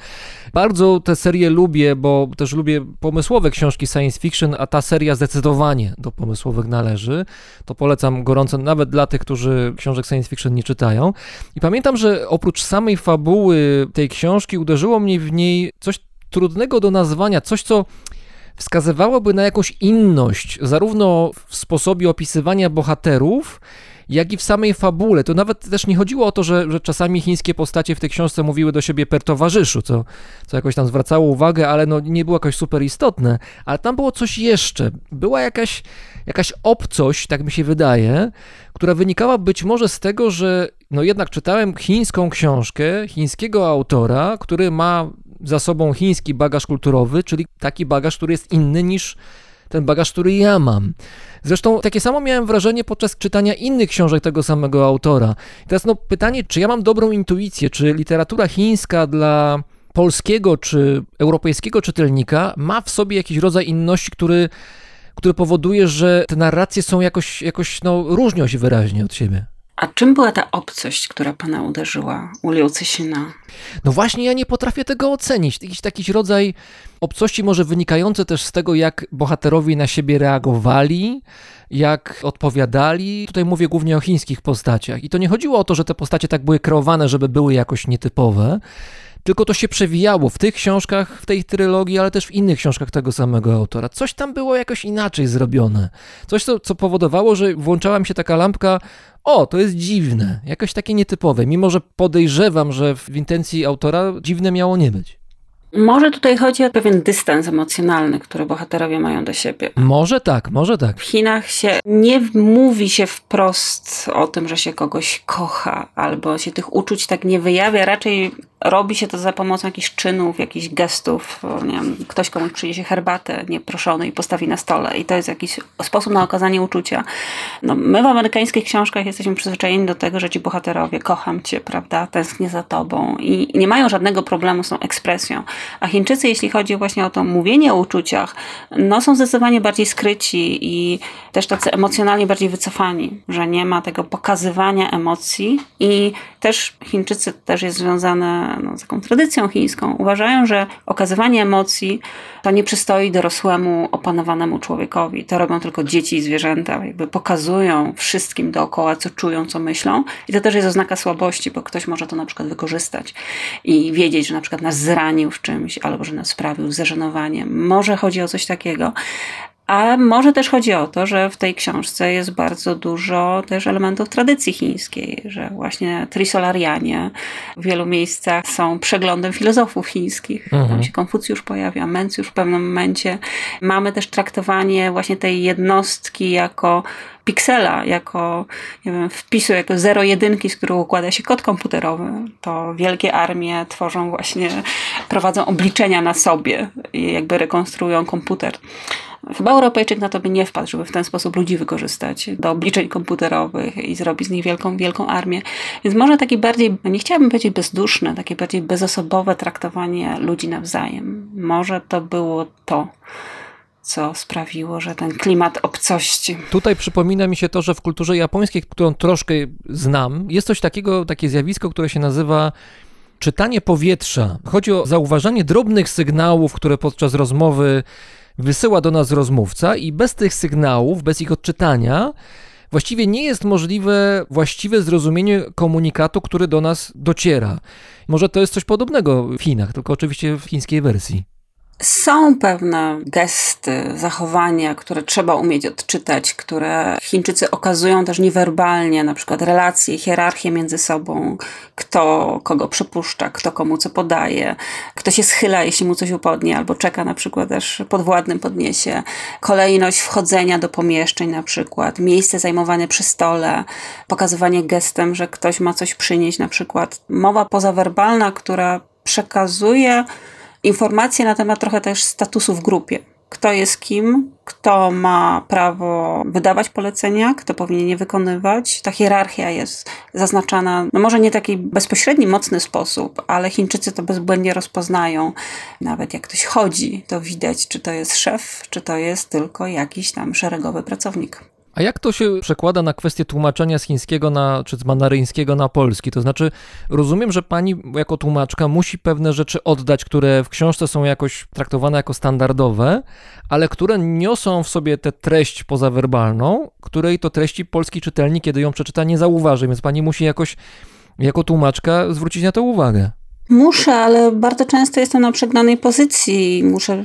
Bardzo tę serię lubię, bo też lubię pomysłowe książki science fiction, a ta seria zdecydowanie do pomysłowych należy. To polecam gorąco nawet dla tych, którzy książek science fiction nie czytają. I pamiętam, że oprócz samej fabuły tej książki uderzyło mnie w niej coś trudnego do nazwania, coś co wskazywałoby na jakąś inność, zarówno w sposobie opisywania bohaterów, jak i w samej fabule. To nawet też nie chodziło o to, że, że czasami chińskie postacie w tej książce mówiły do siebie per towarzyszu, co, co jakoś tam zwracało uwagę, ale no nie było jakoś super istotne. Ale tam było coś jeszcze. Była jakaś, jakaś obcość, tak mi się wydaje, która wynikała być może z tego, że no jednak czytałem chińską książkę chińskiego autora, który ma za sobą chiński bagaż kulturowy, czyli taki bagaż, który jest inny niż ten bagaż, który ja mam. Zresztą takie samo miałem wrażenie podczas czytania innych książek tego samego autora. I teraz no pytanie, czy ja mam dobrą intuicję, czy literatura chińska dla polskiego czy europejskiego czytelnika ma w sobie jakiś rodzaj inności, który, który powoduje, że te narracje są jakoś, jakoś no, różnią się wyraźnie od siebie. A czym była ta obcość, która pana uderzyła u Liu Cixina? No właśnie, ja nie potrafię tego ocenić. Jakiś taki rodzaj obcości może wynikający też z tego, jak bohaterowie na siebie reagowali, jak odpowiadali. Tutaj mówię głównie o chińskich postaciach. I to nie chodziło o to, że te postacie tak były kreowane, żeby były jakoś nietypowe, tylko to się przewijało w tych książkach, w tej trylogii, ale też w innych książkach tego samego autora. Coś tam było jakoś inaczej zrobione. Coś, co, co powodowało, że włączała mi się taka lampka, o, to jest dziwne, jakoś takie nietypowe, mimo że podejrzewam, że w intencji autora dziwne miało nie być. Może tutaj chodzi o pewien dystans emocjonalny, który bohaterowie mają do siebie. Może tak, może tak. W Chinach się nie mówi się wprost o tym, że się kogoś kocha, albo się tych uczuć tak nie wyjawia. Raczej robi się to za pomocą jakichś czynów, jakichś gestów. Nie wiem, ktoś komuś przyniesie herbatę nieproszony i postawi na stole. I to jest jakiś sposób na okazanie uczucia. No, my w amerykańskich książkach jesteśmy przyzwyczajeni do tego, że ci bohaterowie kocham cię, prawda, tęsknię za tobą. I nie mają żadnego problemu z tą ekspresją. A Chińczycy, jeśli chodzi właśnie o to mówienie o uczuciach, no są zdecydowanie bardziej skryci i też tacy emocjonalnie bardziej wycofani, że nie ma tego pokazywania emocji i też Chińczycy też jest związane no, taką tradycją chińską. Uważają, że okazywanie emocji to nie przystoi dorosłemu, opanowanemu człowiekowi. To robią tylko dzieci i zwierzęta, jakby pokazują wszystkim dookoła, co czują, co myślą. I to też jest oznaka słabości, bo ktoś może to na przykład wykorzystać i wiedzieć, że na przykład nas zranił w czymś, albo że nas sprawił zażenowanie. Może chodzi o coś takiego. A może też chodzi o to, że w tej książce jest bardzo dużo też elementów tradycji chińskiej, że właśnie trisolarianie w wielu miejscach są przeglądem filozofów chińskich. Mhm. Tam się Konfucjusz pojawia, Mencjusz w pewnym momencie. Mamy też traktowanie właśnie tej jednostki jako piksela, jako nie wiem, wpisu, jako zero jedynki, z którego układa się kod komputerowy. To wielkie armie tworzą właśnie, prowadzą obliczenia na sobie i jakby rekonstruują komputer. Chyba Europejczyk na to by nie wpadł, żeby w ten sposób ludzi wykorzystać do obliczeń komputerowych i zrobić z nich wielką, wielką armię. Więc może takie bardziej, nie chciałabym powiedzieć bezduszne, takie bardziej bezosobowe traktowanie ludzi nawzajem. Może to było to co sprawiło, że ten klimat obcości. Tutaj przypomina mi się to, że w kulturze japońskiej, którą troszkę znam, jest coś takiego, takie zjawisko, które się nazywa czytanie powietrza. Chodzi o zauważanie drobnych sygnałów, które podczas rozmowy wysyła do nas rozmówca i bez tych sygnałów, bez ich odczytania, właściwie nie jest możliwe właściwe zrozumienie komunikatu, który do nas dociera. Może to jest coś podobnego w Chinach, tylko oczywiście w chińskiej wersji. Są pewne gesty, zachowania, które trzeba umieć odczytać, które Chińczycy okazują też niewerbalnie, na przykład relacje, hierarchię między sobą, kto kogo przepuszcza, kto komu co podaje, kto się schyla, jeśli mu coś upodnie, albo czeka na przykład, aż podwładnym podniesie, kolejność wchodzenia do pomieszczeń na przykład, miejsce zajmowane przy stole, pokazywanie gestem, że ktoś ma coś przynieść na przykład. Mowa pozawerbalna, która przekazuje informacje na temat trochę też statusu w grupie. Kto jest kim, kto ma prawo wydawać polecenia, kto powinien je wykonywać. Ta hierarchia jest zaznaczana, no może nie taki bezpośredni, mocny sposób, ale Chińczycy to bezbłędnie rozpoznają. Nawet jak ktoś chodzi, to widać, czy to jest szef, czy to jest tylko jakiś tam szeregowy pracownik. A jak to się przekłada na kwestię tłumaczenia z chińskiego na, czy z mandaryńskiego na polski? To znaczy, rozumiem, że pani jako tłumaczka musi pewne rzeczy oddać, które w książce są jakoś traktowane jako standardowe, ale które niosą w sobie tę treść pozawerbalną, której to treści polski czytelnik, kiedy ją przeczyta, nie zauważy, więc pani musi jakoś jako tłumaczka zwrócić na to uwagę. Muszę, ale bardzo często jestem na przegnanej pozycji i muszę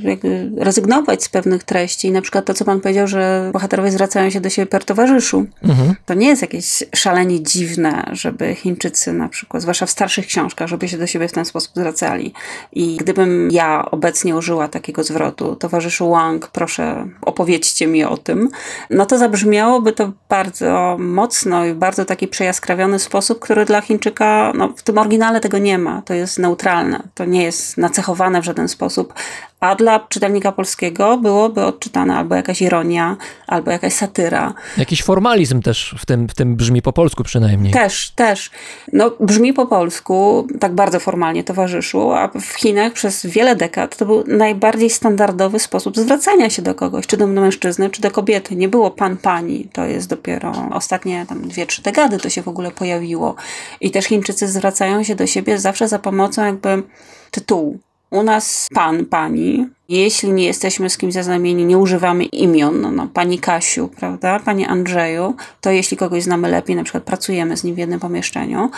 rezygnować z pewnych treści. Na przykład to, co pan powiedział, że bohaterowie zwracają się do siebie per towarzyszu. Mhm. To nie jest jakieś szalenie dziwne, żeby Chińczycy na przykład, zwłaszcza w starszych książkach, żeby się do siebie w ten sposób zwracali. I gdybym ja obecnie użyła takiego zwrotu, towarzyszu Wang, proszę opowiedzcie mi o tym, no to zabrzmiałoby to bardzo mocno i w bardzo taki przejaskrawiony sposób, który dla Chińczyka, no w tym oryginale tego nie ma. To jest jest neutralne, to nie jest nacechowane w żaden sposób a dla czytelnika polskiego byłoby odczytane albo jakaś ironia, albo jakaś satyra. Jakiś formalizm też w tym, w tym brzmi po polsku przynajmniej. Też, też. No, brzmi po polsku, tak bardzo formalnie towarzyszył, a w Chinach przez wiele dekad to był najbardziej standardowy sposób zwracania się do kogoś, czy do mężczyzny, czy do kobiety. Nie było pan, pani. To jest dopiero ostatnie tam dwie, trzy dekady to się w ogóle pojawiło. I też Chińczycy zwracają się do siebie zawsze za pomocą jakby tytułu. U nas pan, pani. Jeśli nie jesteśmy z kimś zaznamieni, nie używamy imion, no, no, pani Kasiu, prawda, pani Andrzeju, to jeśli kogoś znamy lepiej, na przykład pracujemy z nim w jednym pomieszczeniu,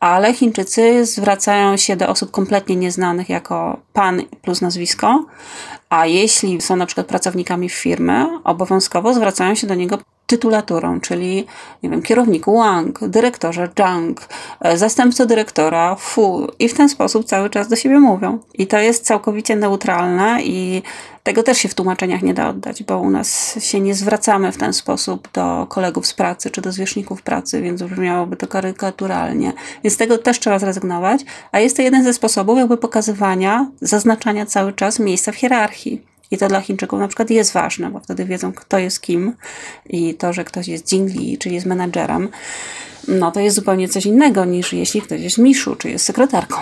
ale Chińczycy zwracają się do osób kompletnie nieznanych jako pan plus nazwisko, a jeśli są na przykład pracownikami firmy, obowiązkowo zwracają się do niego tytulaturą, czyli nie wiem, kierowniku Wang, dyrektorze Zhang, e, zastępco dyrektora Fu i w ten sposób cały czas do siebie mówią. I to jest całkowicie neutralne i tego też się w tłumaczeniach nie da oddać, bo u nas się nie zwracamy w ten sposób do kolegów z pracy czy do zwierzchników pracy, więc brzmiałoby to karykaturalnie. Więc z tego też trzeba zrezygnować, a jest to jeden ze sposobów jakby pokazywania, zaznaczania cały czas miejsca w hierarchii. I to dla Chińczyków na przykład jest ważne, bo wtedy wiedzą, kto jest kim i to, że ktoś jest Jingli, czyli jest menadżerem, no to jest zupełnie coś innego niż jeśli ktoś jest Miszu, czy jest sekretarką.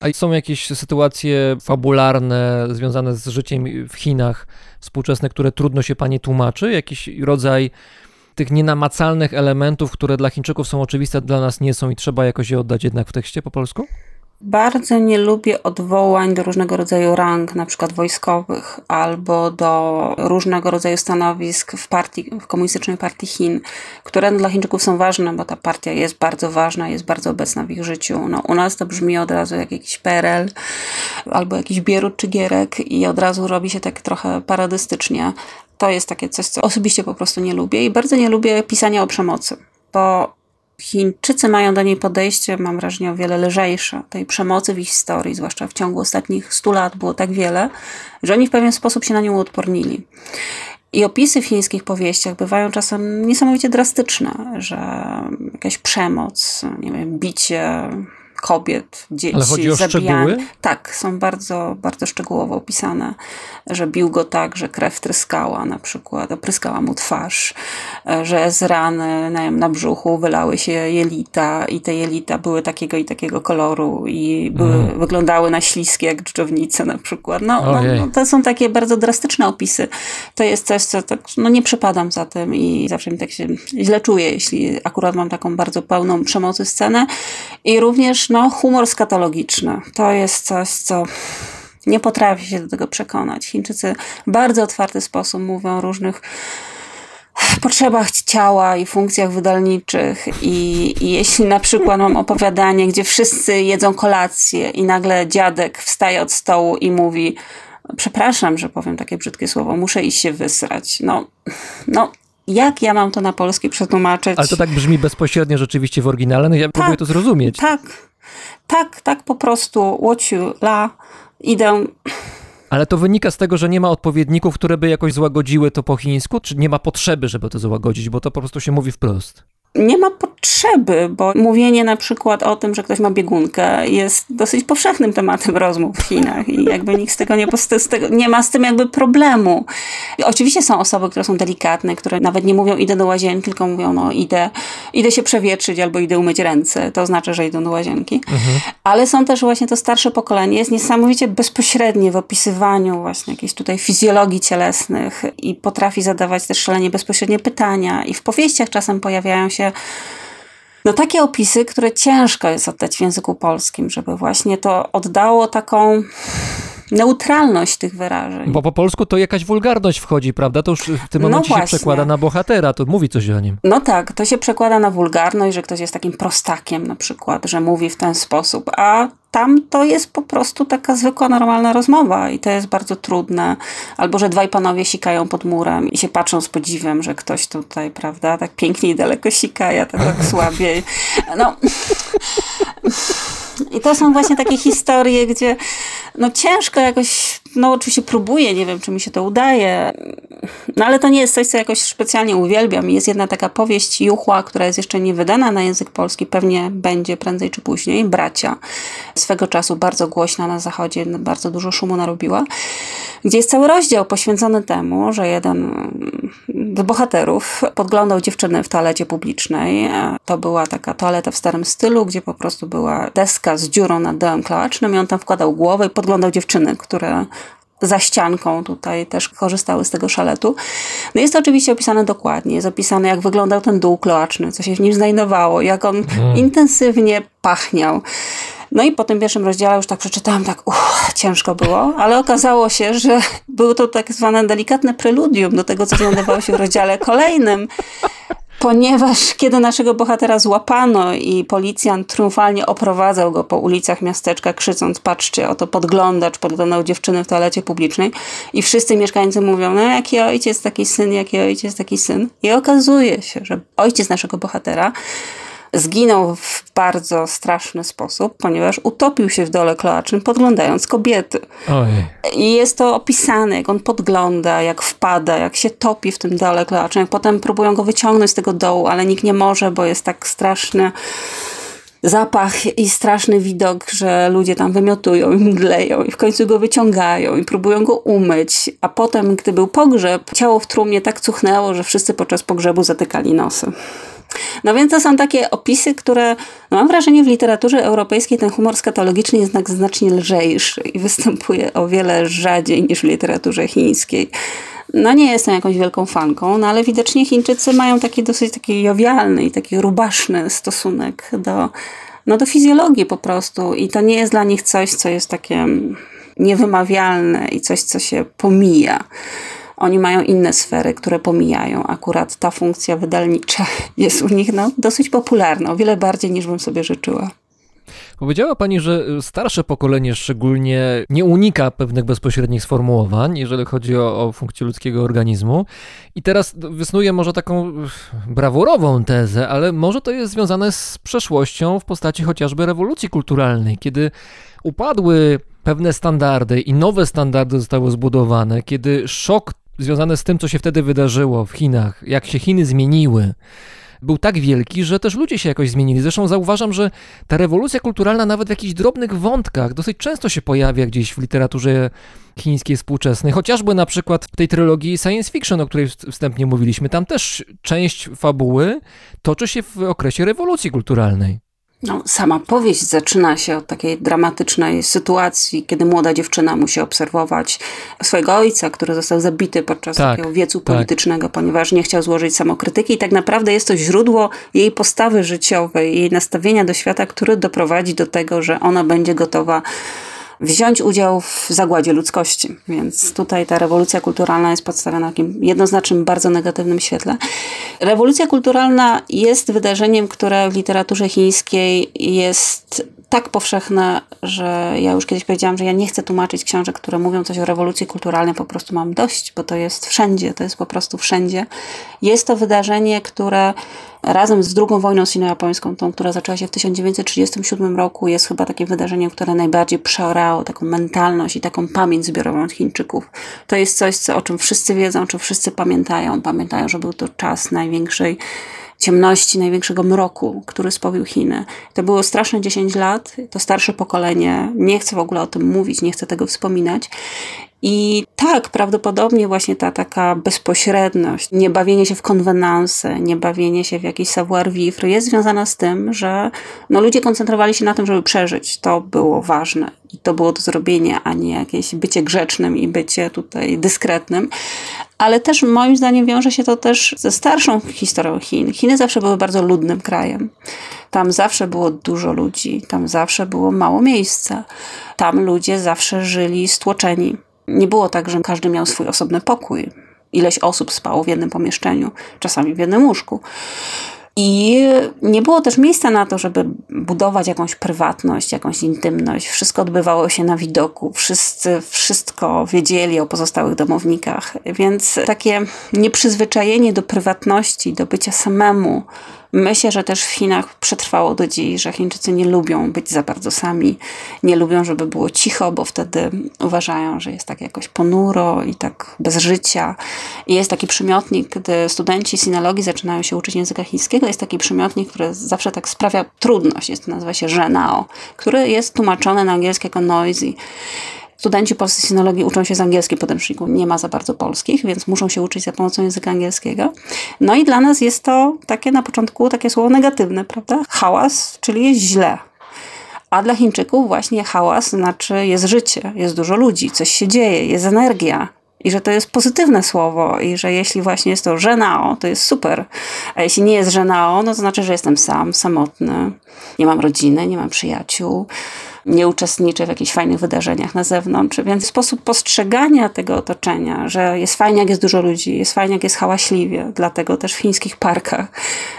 A są jakieś sytuacje fabularne związane z życiem w Chinach współczesne, które trudno się pani tłumaczy? Jakiś rodzaj tych nienamacalnych elementów, które dla Chińczyków są oczywiste, dla nas nie są i trzeba jakoś je oddać jednak w tekście po polsku? Bardzo nie lubię odwołań do różnego rodzaju rang, na przykład wojskowych, albo do różnego rodzaju stanowisk w partii, w komunistycznej partii Chin, które dla Chińczyków są ważne, bo ta partia jest bardzo ważna, jest bardzo obecna w ich życiu. No, u nas to brzmi od razu jak jakiś PRL, albo jakiś Bierut czy Gierek i od razu robi się tak trochę paradystycznie. To jest takie coś, co osobiście po prostu nie lubię i bardzo nie lubię pisania o przemocy, bo Chińczycy mają do niej podejście, mam wrażenie, o wiele lżejsze. Tej przemocy w ich historii, zwłaszcza w ciągu ostatnich stu lat, było tak wiele, że oni w pewien sposób się na nią uodpornili. I opisy w chińskich powieściach bywają czasem niesamowicie drastyczne, że jakaś przemoc, nie wiem, bicie, kobiet, dzieci, Ale chodzi o szczegóły? Tak, są bardzo, bardzo szczegółowo opisane, że bił go tak, że krew tryskała na przykład, opryskała mu twarz, e, że z rany na, na brzuchu wylały się jelita i te jelita były takiego i takiego koloru i były, Mm. wyglądały na śliskie jak dżdżownice na przykład. No, no, no, to są takie bardzo drastyczne opisy. To jest coś, co tak, no nie przepadam za tym i zawsze mi tak się źle czuję, jeśli akurat mam taką bardzo pełną przemocy scenę. I również no, humor skatologiczny. To jest coś, co nie potrafię się do tego przekonać. Chińczycy w bardzo otwarty sposób mówią o różnych potrzebach ciała i funkcjach wydalniczych i, i jeśli na przykład mam opowiadanie, gdzie wszyscy jedzą kolację i nagle dziadek wstaje od stołu i mówi przepraszam, że powiem takie brzydkie słowo, muszę iść się wysrać. No, no jak ja mam to na polski przetłumaczyć? Ale to tak brzmi bezpośrednio rzeczywiście w oryginale, no ja próbuję to zrozumieć. Tak, tak, tak po prostu, łociu, la, idę Ale to wynika z tego, że nie ma odpowiedników, które by jakoś złagodziły to po chińsku, czy nie ma potrzeby, żeby to złagodzić, bo to po prostu się mówi wprost. Nie ma potrzeby, bo mówienie na przykład o tym, że ktoś ma biegunkę jest dosyć powszechnym tematem rozmów w Chinach i jakby nikt z tego nie, z tego, nie ma z tym jakby problemu. I oczywiście są osoby, które są delikatne, które nawet nie mówią idę do łazienki, tylko mówią no idę, idę się przewietrzyć albo idę umyć ręce. To oznacza, że idą do łazienki. Ale są też właśnie to starsze pokolenie, jest niesamowicie bezpośrednie w opisywaniu właśnie jakiejś tutaj fizjologii cielesnych i potrafi zadawać też szalenie bezpośrednie pytania i w powieściach czasem pojawiają się no takie opisy, które ciężko jest oddać w języku polskim, żeby właśnie to oddało taką neutralność tych wyrażeń. Bo po polsku to jakaś wulgarność wchodzi, prawda? To już w tym No momencie się właśnie. przekłada na bohatera, to mówi coś o nim. No tak, to się przekłada na wulgarność, że ktoś jest takim prostakiem na przykład, że mówi w ten sposób, a tam to jest po prostu taka zwykła, normalna rozmowa i to jest bardzo trudne. Albo, że dwaj panowie sikają pod murem i się patrzą z podziwem, że ktoś tutaj, prawda, tak pięknie i daleko sika, ja tak, tak słabiej. No, I to są właśnie takie historie, gdzie no ciężko jakoś, no oczywiście próbuję, nie wiem, czy mi się to udaje, no ale to nie jest coś, co jakoś specjalnie uwielbiam. Jest jedna taka powieść Juchła, która jest jeszcze nie wydana na język polski, pewnie będzie prędzej czy później, Bracia. Swego czasu bardzo głośna na zachodzie, bardzo dużo szumu narobiła, gdzie jest cały rozdział poświęcony temu, że jeden z bohaterów podglądał dziewczynę w toalecie publicznej. To była taka toaleta w starym stylu, gdzie po prostu była deska z dziurą nad dołem kloacznym i on tam wkładał głowę i dziewczyny, które za ścianką tutaj też korzystały z tego szaletu. No jest to oczywiście opisane dokładnie. Jest opisane, jak wyglądał ten dół kloaczny, co się w nim znajdowało, jak on hmm. intensywnie pachniał. No i po tym pierwszym rozdziale już tak przeczytałam, tak uff, ciężko było, ale okazało się, że było to tak zwane delikatne preludium do tego, co znajdowało się w rozdziale kolejnym. Ponieważ kiedy naszego bohatera złapano i policjant triumfalnie oprowadzał go po ulicach miasteczka, krzycząc: Patrzcie, oto podglądacz podglądał dziewczyny w toalecie publicznej, i wszyscy mieszkańcy mówią: No, jaki ojciec, taki syn, jaki ojciec, taki syn. I okazuje się, że ojciec naszego bohatera zginął w bardzo straszny sposób, ponieważ utopił się w dole kloacznym, podglądając kobiety. Ojej. I jest to opisane, jak on podgląda, jak wpada, jak się topi w tym dole kloacznym, jak potem próbują go wyciągnąć z tego dołu, ale nikt nie może, bo jest tak straszny zapach i straszny widok, że ludzie tam wymiotują i mdleją i w końcu go wyciągają i próbują go umyć, a potem, gdy był pogrzeb, ciało w trumnie tak cuchnęło, że wszyscy podczas pogrzebu zatykali nosy. No więc to są takie opisy, które no mam wrażenie w literaturze europejskiej ten humor skatologiczny jest znacznie lżejszy i występuje o wiele rzadziej niż w literaturze chińskiej. No nie jestem jakąś wielką fanką, no ale widocznie Chińczycy mają taki dosyć taki jowialny i taki rubaszny stosunek do, no do fizjologii po prostu i to nie jest dla nich coś, co jest takie niewymawialne i coś, co się pomija. Oni mają inne sfery, które pomijają. Akurat ta funkcja wydalnicza jest u nich no, dosyć popularna, o wiele bardziej niż bym sobie życzyła. Powiedziała Pani, że starsze pokolenie szczególnie nie unika pewnych bezpośrednich sformułowań, jeżeli chodzi o, o funkcję ludzkiego organizmu. I teraz wysnuję może taką brawurową tezę, ale może to jest związane z przeszłością w postaci chociażby rewolucji kulturalnej, kiedy upadły pewne standardy i nowe standardy zostały zbudowane, kiedy szok związane z tym, co się wtedy wydarzyło w Chinach, jak się Chiny zmieniły, był tak wielki, że też ludzie się jakoś zmienili. Zresztą zauważam, że ta rewolucja kulturalna nawet w jakichś drobnych wątkach dosyć często się pojawia gdzieś w literaturze chińskiej współczesnej. Chociażby na przykład w tej trylogii science fiction, o której wstępnie mówiliśmy, tam też część fabuły toczy się w okresie rewolucji kulturalnej. No, sama powieść zaczyna się od takiej dramatycznej sytuacji, kiedy młoda dziewczyna musi obserwować swojego ojca, który został zabity podczas tak, takiego wiecu tak. politycznego, ponieważ nie chciał złożyć samokrytyki i tak naprawdę jest to źródło jej postawy życiowej, jej nastawienia do świata, który doprowadzi do tego, że ona będzie gotowa wziąć udział w zagładzie ludzkości. Więc tutaj ta rewolucja kulturalna jest podstawiona w takim jednoznacznym, bardzo negatywnym świetle. Rewolucja kulturalna jest wydarzeniem, które w literaturze chińskiej jest tak powszechne, że ja już kiedyś powiedziałam, że ja nie chcę tłumaczyć książek, które mówią coś o rewolucji kulturalnej, po prostu mam dość, bo to jest wszędzie, to jest po prostu wszędzie. Jest to wydarzenie, które razem z II wojną sino-japońską, tą, która zaczęła się w 1937 roku, jest chyba takim wydarzeniem, które najbardziej przeorało taką mentalność i taką pamięć zbiorową Chińczyków. To jest coś, co, o czym wszyscy wiedzą, o czym wszyscy pamiętają. Pamiętają, że był to czas największej ciemności, największego mroku, który spowił Chiny. To było straszne 10 lat. To starsze pokolenie nie chce w ogóle o tym mówić, nie chce tego wspominać. I tak, prawdopodobnie właśnie ta taka bezpośredność, nie bawienie się w konwenanse, nie bawienie się w jakiś savoir-vivre jest związana z tym, że no, ludzie koncentrowali się na tym, żeby przeżyć. To było ważne i to było do zrobienia, a nie jakieś bycie grzecznym i bycie tutaj dyskretnym. Ale też moim zdaniem wiąże się to też ze starszą historią Chin. Chiny zawsze były bardzo ludnym krajem. Tam zawsze było dużo ludzi, tam zawsze było mało miejsca. Tam ludzie zawsze żyli stłoczeni nie było tak, że każdy miał swój osobny pokój. Ileś osób spało w jednym pomieszczeniu, czasami w jednym łóżku. I nie było też miejsca na to, żeby budować jakąś prywatność, jakąś intymność. Wszystko odbywało się na widoku, wszyscy wszystko wiedzieli o pozostałych domownikach. Więc takie nieprzyzwyczajenie do prywatności, do bycia samemu, Myślę, że też w Chinach przetrwało do dziś, że Chińczycy nie lubią być za bardzo sami, nie lubią, żeby było cicho, bo wtedy uważają, że jest tak jakoś ponuro i tak bez życia. I jest taki przymiotnik, gdy studenci sinologii zaczynają się uczyć języka chińskiego, jest taki przymiotnik, który zawsze tak sprawia trudność, jest, nazywa się żenao, który jest tłumaczony na angielski jako noisy. Studenci polscy sinologii uczą się z angielskiego podręczniku, nie ma za bardzo polskich, więc muszą się uczyć za pomocą języka angielskiego. No i dla nas jest to takie na początku takie słowo negatywne, prawda? Hałas, czyli jest źle. A dla Chińczyków właśnie hałas znaczy jest życie, jest dużo ludzi, coś się dzieje, jest energia. I że to jest pozytywne słowo, i że jeśli właśnie jest to żenao, to jest super. A jeśli nie jest żenao, no to znaczy, że jestem sam, samotny, nie mam rodziny, nie mam przyjaciół nie uczestniczy w jakichś fajnych wydarzeniach na zewnątrz. Więc sposób postrzegania tego otoczenia, że jest fajnie, jak jest dużo ludzi, jest fajnie, jak jest hałaśliwie. Dlatego też w chińskich parkach,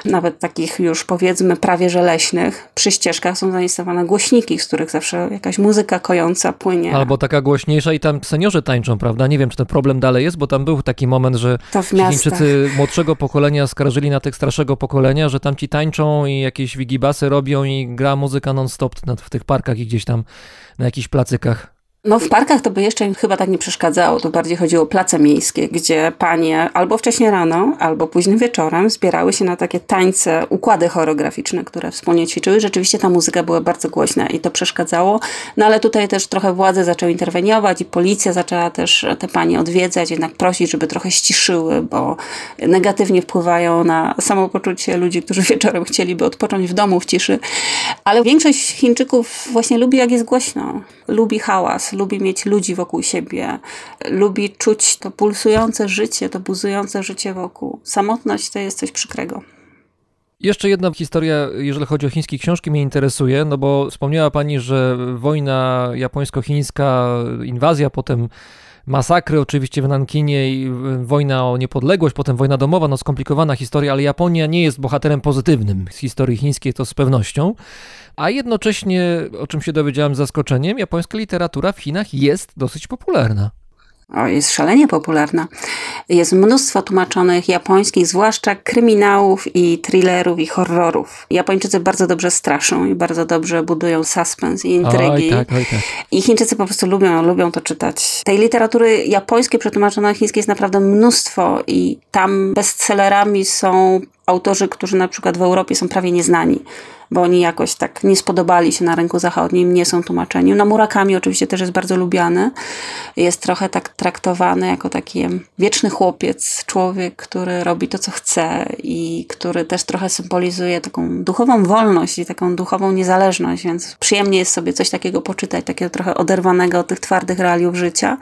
nawet takich już powiedzmy prawie że leśnych, przy ścieżkach są zainstalowane głośniki, z których zawsze jakaś muzyka kojąca płynie. Albo taka głośniejsza i tam seniorzy tańczą, prawda? Nie wiem, czy ten problem dalej jest, bo tam był taki moment, że Chińczycy młodszego pokolenia skarżyli na tych starszego pokolenia, że tam ci tańczą i jakieś wigibasy robią i gra muzyka non-stop w tych parkach i gdzieś tam na jakichś placykach. No w parkach to by jeszcze chyba tak nie przeszkadzało. To bardziej chodziło o place miejskie, gdzie panie albo wcześnie rano, albo późnym wieczorem zbierały się na takie tańce, układy choreograficzne, które wspólnie ćwiczyły. Rzeczywiście ta muzyka była bardzo głośna i to przeszkadzało. No ale tutaj też trochę władze zaczęły interweniować i policja zaczęła też te panie odwiedzać, jednak prosić, żeby trochę ściszyły, bo negatywnie wpływają na samopoczucie ludzi, którzy wieczorem chcieliby odpocząć w domu w ciszy. Ale większość Chińczyków właśnie lubi, jak jest głośno. Lubi hałas lubi mieć ludzi wokół siebie, lubi czuć to pulsujące życie, to buzujące życie wokół. Samotność to jest coś przykrego. Jeszcze jedna historia, jeżeli chodzi o chińskie książki, mnie interesuje, no bo wspomniała Pani, że wojna japońsko-chińska, inwazja, potem masakry oczywiście w Nankinie i wojna o niepodległość, potem wojna domowa, no skomplikowana historia, ale Japonia nie jest bohaterem pozytywnym z historii chińskiej, to z pewnością. A jednocześnie, o czym się dowiedziałem z zaskoczeniem, japońska literatura w Chinach jest dosyć popularna. Jest szalenie popularna. Jest mnóstwo tłumaczonych japońskich, zwłaszcza kryminałów i thrillerów i horrorów. Japończycy bardzo dobrze straszą i bardzo dobrze budują suspens i intrygi. Oj, tak, oj, tak. I Chińczycy po prostu lubią, lubią to czytać. Tej literatury japońskiej przetłumaczonej na chińskiej jest naprawdę mnóstwo i tam bestsellerami są autorzy, którzy na przykład w Europie są prawie nieznani bo oni jakoś tak nie spodobali się na rynku zachodnim, nie są tłumaczeni. No Murakami oczywiście też jest bardzo lubiany. Jest trochę tak traktowany jako taki wieczny chłopiec, człowiek, który robi to, co chce i który też trochę symbolizuje taką duchową wolność i taką duchową niezależność, więc przyjemnie jest sobie coś takiego poczytać, takiego trochę oderwanego od tych twardych realiów życia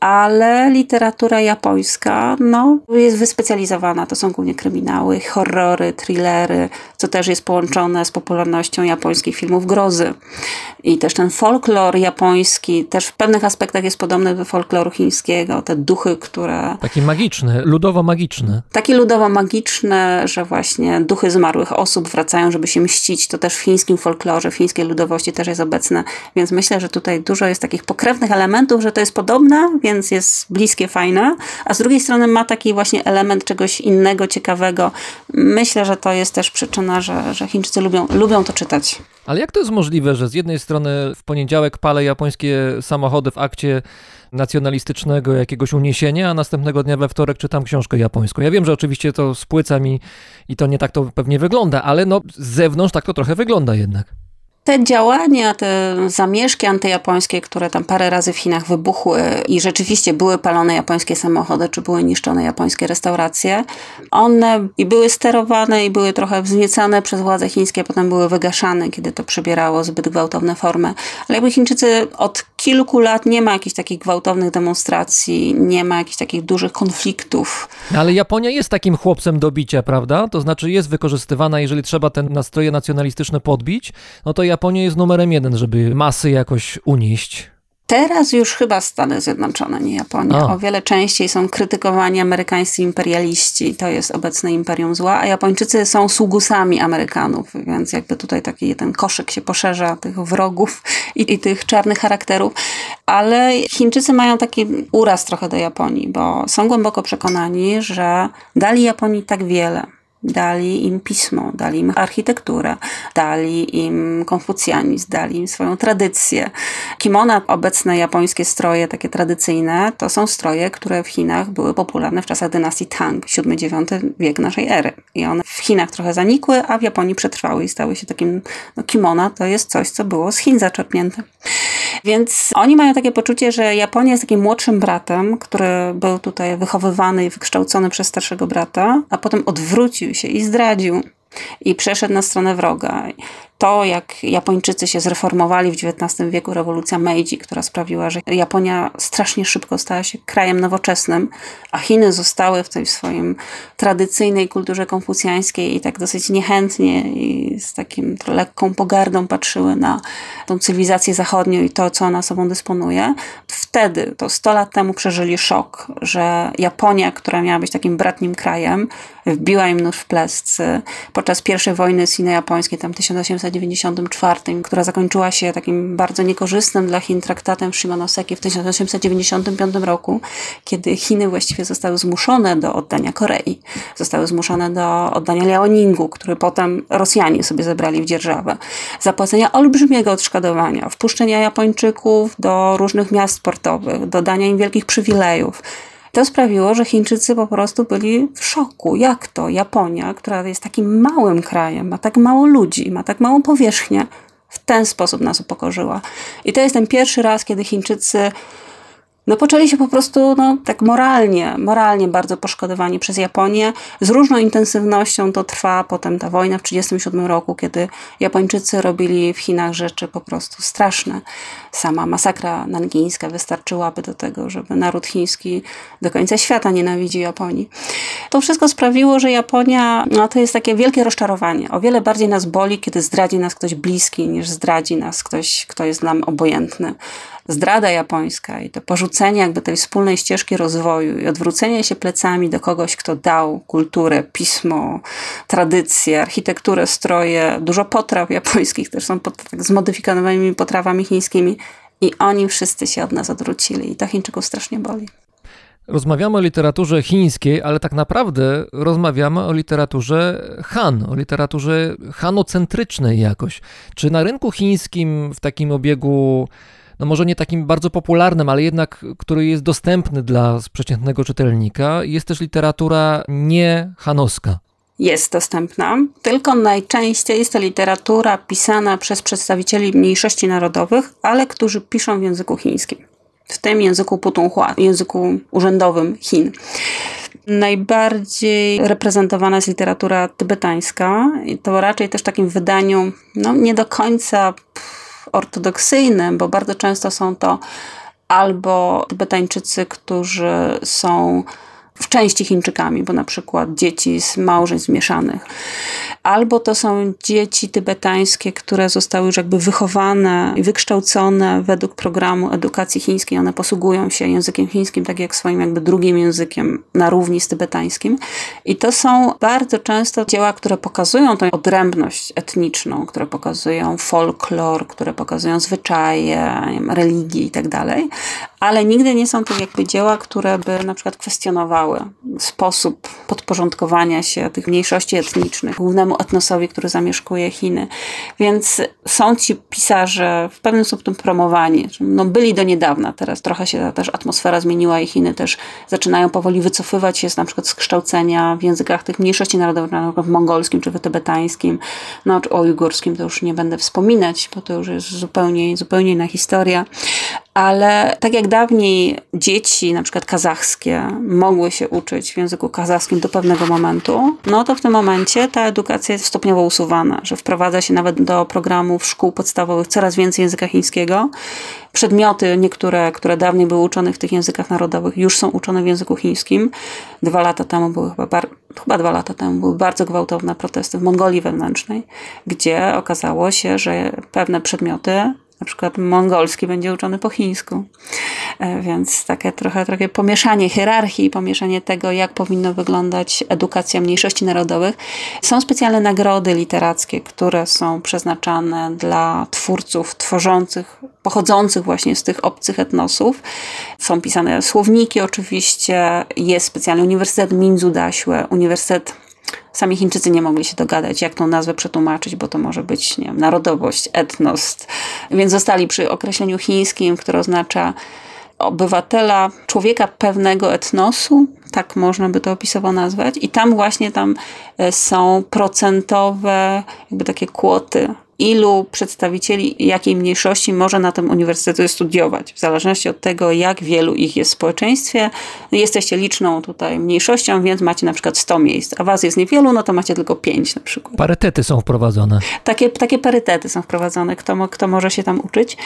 ale literatura japońska no, jest wyspecjalizowana. To są głównie kryminały, horrory, thrillery, co też jest połączone z popularnością japońskich filmów grozy. I też ten folklor japoński też w pewnych aspektach jest podobny do folkloru chińskiego. Te duchy, które... Taki magiczny, ludowo-magiczny. Taki ludowo-magiczny, że właśnie duchy zmarłych osób wracają, żeby się mścić. To też w chińskim folklorze, w chińskiej ludowości też jest obecne. Więc myślę, że tutaj dużo jest takich pokrewnych elementów, że to jest podobne, więc jest bliskie, fajne, a z drugiej strony ma taki właśnie element czegoś innego, ciekawego. Myślę, że to jest też przyczyna, że, że Chińczycy lubią, lubią to czytać. Ale jak to jest możliwe, że z jednej strony w poniedziałek palę japońskie samochody w akcie nacjonalistycznego jakiegoś uniesienia, a następnego dnia we wtorek czytam książkę japońską. Ja wiem, że oczywiście to spłyca mi i to nie tak to pewnie wygląda, ale no z zewnątrz tak to trochę wygląda jednak te działania, te zamieszki antyjapońskie, które tam parę razy w Chinach wybuchły i rzeczywiście były palone japońskie samochody, czy były niszczone japońskie restauracje, one i były sterowane i były trochę wzniecane przez władze chińskie, potem były wygaszane, kiedy to przybierało zbyt gwałtowne formy. Ale jakby Chińczycy od kilku lat nie ma jakichś takich gwałtownych demonstracji, nie ma jakichś takich dużych konfliktów. Ale Japonia jest takim chłopcem do bicia, prawda? To znaczy jest wykorzystywana, jeżeli trzeba te nastroje nacjonalistyczne podbić, no to Japonia jest numerem jeden, żeby masy jakoś unieść. Teraz już chyba Stany Zjednoczone, nie Japonia. O. o. wiele częściej są krytykowani amerykańscy imperialiści. To jest obecne imperium zła, a Japończycy są sługusami Amerykanów, więc jakby tutaj taki ten koszyk się poszerza tych wrogów i, i tych czarnych charakterów. Ale Chińczycy mają taki uraz trochę do Japonii, bo są głęboko przekonani, że dali Japonii tak wiele dali im pismo, dali im architekturę, dali im konfucjanizm, dali im swoją tradycję. Kimona, obecne japońskie stroje, takie tradycyjne, to są stroje, które w Chinach były popularne w czasach dynastii Tang, VII-IX wiek naszej ery. I one w Chinach trochę zanikły, a w Japonii przetrwały i stały się takim, no kimona to jest coś, co było z Chin zaczerpnięte. Więc oni mają takie poczucie, że Japonia jest takim młodszym bratem, który był tutaj wychowywany i wykształcony przez starszego brata, a potem odwrócił się i zdradził i przeszedł na stronę wroga to, jak Japończycy się zreformowali w XIX wieku, rewolucja Meiji, która sprawiła, że Japonia strasznie szybko stała się krajem nowoczesnym, a Chiny zostały w tej swoim tradycyjnej kulturze konfucjańskiej i tak dosyć niechętnie i z takim lekką pogardą patrzyły na tą cywilizację zachodnią i to, co ona sobą dysponuje. Wtedy, to 100 lat temu przeżyli szok, że Japonia, która miała być takim bratnim krajem, wbiła im nóż w plescy. Podczas pierwszej wojny sino-japońskiej, tam 1800 1894, która zakończyła się takim bardzo niekorzystnym dla Chin traktatem Shimonoseki w 1895 roku, kiedy Chiny właściwie zostały zmuszone do oddania Korei. Zostały zmuszone do oddania Liaoningu, który potem Rosjanie sobie zebrali w dzierżawę. Zapłacenia olbrzymiego odszkodowania, wpuszczenia Japończyków do różnych miast portowych, dodania im wielkich przywilejów. To sprawiło, że Chińczycy po prostu byli w szoku. Jak to Japonia, która jest takim małym krajem, ma tak mało ludzi, ma tak małą powierzchnię, w ten sposób nas upokorzyła. I to jest ten pierwszy raz, kiedy Chińczycy no poczęli się po prostu no, tak moralnie, moralnie bardzo poszkodowani przez Japonię. Z różną intensywnością to trwa. Potem ta wojna w 1937 roku, kiedy Japończycy robili w Chinach rzeczy po prostu straszne. Sama masakra nangińska wystarczyłaby do tego, żeby naród chiński do końca świata nienawidzi Japonii. To wszystko sprawiło, że Japonia no, to jest takie wielkie rozczarowanie. O wiele bardziej nas boli, kiedy zdradzi nas ktoś bliski, niż zdradzi nas ktoś, kto jest nam obojętny zdrada japońska i to porzucenie jakby tej wspólnej ścieżki rozwoju i odwrócenie się plecami do kogoś, kto dał kulturę, pismo, tradycję, architekturę, stroje, dużo potraw japońskich też są pod, tak zmodyfikowanymi potrawami chińskimi i oni wszyscy się od nas odwrócili i to Chińczyków strasznie boli. Rozmawiamy o literaturze chińskiej, ale tak naprawdę rozmawiamy o literaturze Han, o literaturze hanocentrycznej jakoś. Czy na rynku chińskim w takim obiegu no może nie takim bardzo popularnym, ale jednak, który jest dostępny dla przeciętnego czytelnika, jest też literatura nie hanowska. Jest dostępna, tylko najczęściej jest to literatura pisana przez przedstawicieli mniejszości narodowych, ale którzy piszą w języku chińskim. W tym języku Putonghua, języku urzędowym Chin. Najbardziej reprezentowana jest literatura tybetańska i to raczej też w takim wydaniu, no nie do końca ortodoksyjnym, bo bardzo często są to albo Tybetańczycy, którzy są w części Chińczykami, bo na przykład dzieci z małżeństw mieszanych. Albo to są dzieci tybetańskie, które zostały już jakby wychowane i wykształcone według programu edukacji chińskiej. One posługują się językiem chińskim, tak jak swoim jakby drugim językiem na równi z tybetańskim. I to są bardzo często dzieła, które pokazują tę odrębność etniczną, które pokazują folklor, które pokazują zwyczaje, religię i tak dalej, ale nigdy nie są to jakby dzieła, które by na przykład kwestionowały sposób podporządkowania się tych mniejszości etnicznych głównemu etnosowi, który zamieszkuje Chiny. Więc są ci pisarze w pewnym stopniu promowani. No, byli do niedawna, teraz trochę się też atmosfera zmieniła i Chiny też zaczynają powoli wycofywać się z na przykład z kształcenia w językach tych mniejszości narodowych, na przykład w mongolskim czy w tybetańskim, no czy o ujgurskim to już nie będę wspominać, bo to już jest zupełnie, zupełnie inna historia ale tak jak dawniej dzieci, na przykład kazachskie, mogły się uczyć w języku kazachskim do pewnego momentu, no to w tym momencie ta edukacja jest stopniowo usuwana, że wprowadza się nawet do programów szkół podstawowych coraz więcej języka chińskiego. Przedmioty niektóre, które dawniej były uczone w tych językach narodowych, już są uczone w języku chińskim. Dwa lata temu były chyba, bar- chyba dwa lata temu były bardzo gwałtowne protesty w Mongolii wewnętrznej, gdzie okazało się, że pewne przedmioty na przykład mongolski będzie uczony po chińsku. E, więc takie trochę, trochę pomieszanie hierarchii, pomieszanie tego, jak powinno wyglądać edukacja mniejszości narodowych. Są specjalne nagrody literackie, które są przeznaczane dla twórców tworzących, pochodzących właśnie z tych obcych etnosów. Są pisane słowniki oczywiście, jest specjalny Uniwersytet Daśłe, Uniwersytet Sami Chińczycy nie mogli się dogadać, jak tą nazwę przetłumaczyć, bo to może być nie wiem, narodowość, etnos. Więc zostali przy określeniu chińskim, które oznacza obywatela, człowieka pewnego etnosu, tak można by to opisowo nazwać. I tam właśnie tam e, są procentowe jakby takie kwoty ilu przedstawicieli jakiej mniejszości może na tym uniwersytecie studiować, w zależności od tego, jak wielu ich jest w społeczeństwie. Jesteście liczną tutaj mniejszością, więc macie na przykład 100 miejsc, a was jest niewielu, no to macie tylko 5 na przykład. Parytety są wprowadzone. Takie, takie parytety są wprowadzone, kto, kto może się tam uczyć.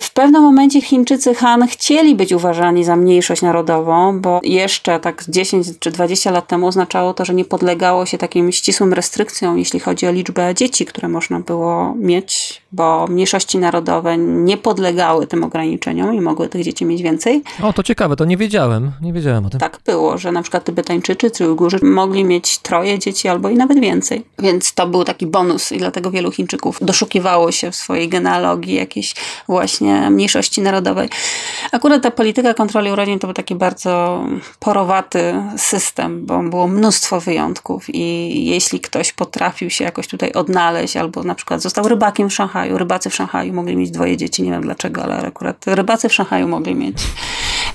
W pewnym momencie Chińczycy Han chcieli być uważani za mniejszość narodową, bo jeszcze tak 10 czy 20 lat temu oznaczało to, że nie podlegało się takim ścisłym restrykcjom, jeśli chodzi o liczbę dzieci, które można było mieć, bo mniejszości narodowe nie podlegały tym ograniczeniom i mogły tych dzieci mieć więcej. O, to ciekawe, to nie wiedziałem, nie wiedziałem o tym. Tak było, że na przykład Tybetańczycy czy Ujgurzy mogli mieć troje dzieci albo i nawet więcej. Więc to był taki bonus i dlatego wielu Chińczyków doszukiwało się w swojej genealogii jakiejś właśnie mniejszości narodowej. Akurat ta polityka kontroli urodzin to był taki bardzo porowaty system, bo było mnóstwo wyjątków i jeśli ktoś potrafił się jakoś tutaj odnaleźć albo na przykład został rybakiem w Szanghaju, rybacy w Szanghaju mogli mieć dwoje dzieci, nie wiem dlaczego, ale akurat rybacy w Szanghaju mogli mieć.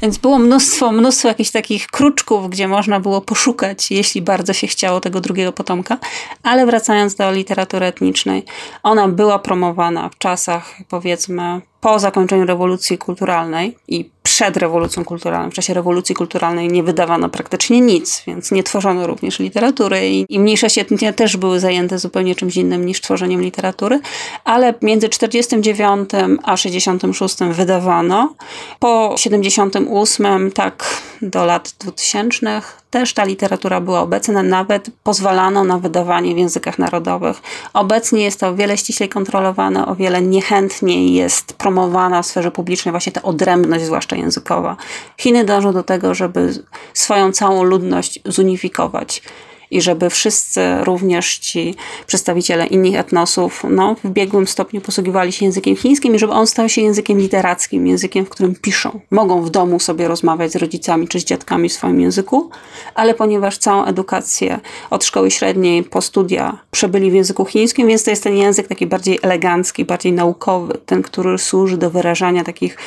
Więc było mnóstwo, mnóstwo jakichś takich kruczków, gdzie można było poszukać, jeśli bardzo się chciało tego drugiego potomka. Ale wracając do literatury etnicznej, ona była promowana w czasach, powiedzmy, po zakończeniu rewolucji kulturalnej i przed rewolucją kulturalną, w czasie rewolucji kulturalnej nie wydawano praktycznie nic, więc nie tworzono również literatury i, i mniejszości etniczne też były zajęte zupełnie czymś innym niż tworzeniem literatury, ale między 49 a 66 wydawano, po 78 tak do lat 2000 też ta literatura była obecna, nawet pozwalano na wydawanie w językach narodowych. Obecnie jest to o wiele ściślej kontrolowane, o wiele niechętniej jest promowana w sferze publicznej właśnie ta odrębność, zwłaszcza językowa. Chiny dążą do tego, żeby swoją całą ludność zunifikować i żeby wszyscy, również ci przedstawiciele innych etnosów, no, w biegłym stopniu posługiwali się językiem chińskim i żeby on stał się językiem literackim, językiem, w którym piszą. Mogą w domu sobie rozmawiać z rodzicami czy z dziadkami w swoim języku, ale ponieważ całą edukację od szkoły średniej po studia przebyli w języku chińskim, więc to jest ten język taki bardziej elegancki, bardziej naukowy, ten, który służy do wyrażania takich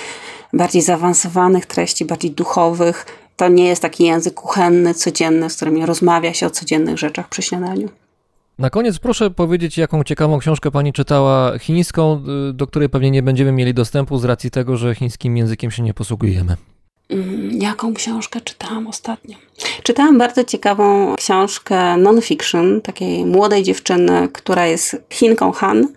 bardziej zaawansowanych treści, bardziej duchowych, to nie jest taki język kuchenny, codzienny, z którym rozmawia się o codziennych rzeczach przy śniadaniu. Na koniec proszę powiedzieć, jaką ciekawą książkę pani czytała chińską, do której pewnie nie będziemy mieli dostępu z racji tego, że chińskim językiem się nie posługujemy. Mm, jaką książkę czytałam ostatnio? Czytałam bardzo ciekawą książkę non-fiction takiej młodej dziewczyny, która jest Chinką Han,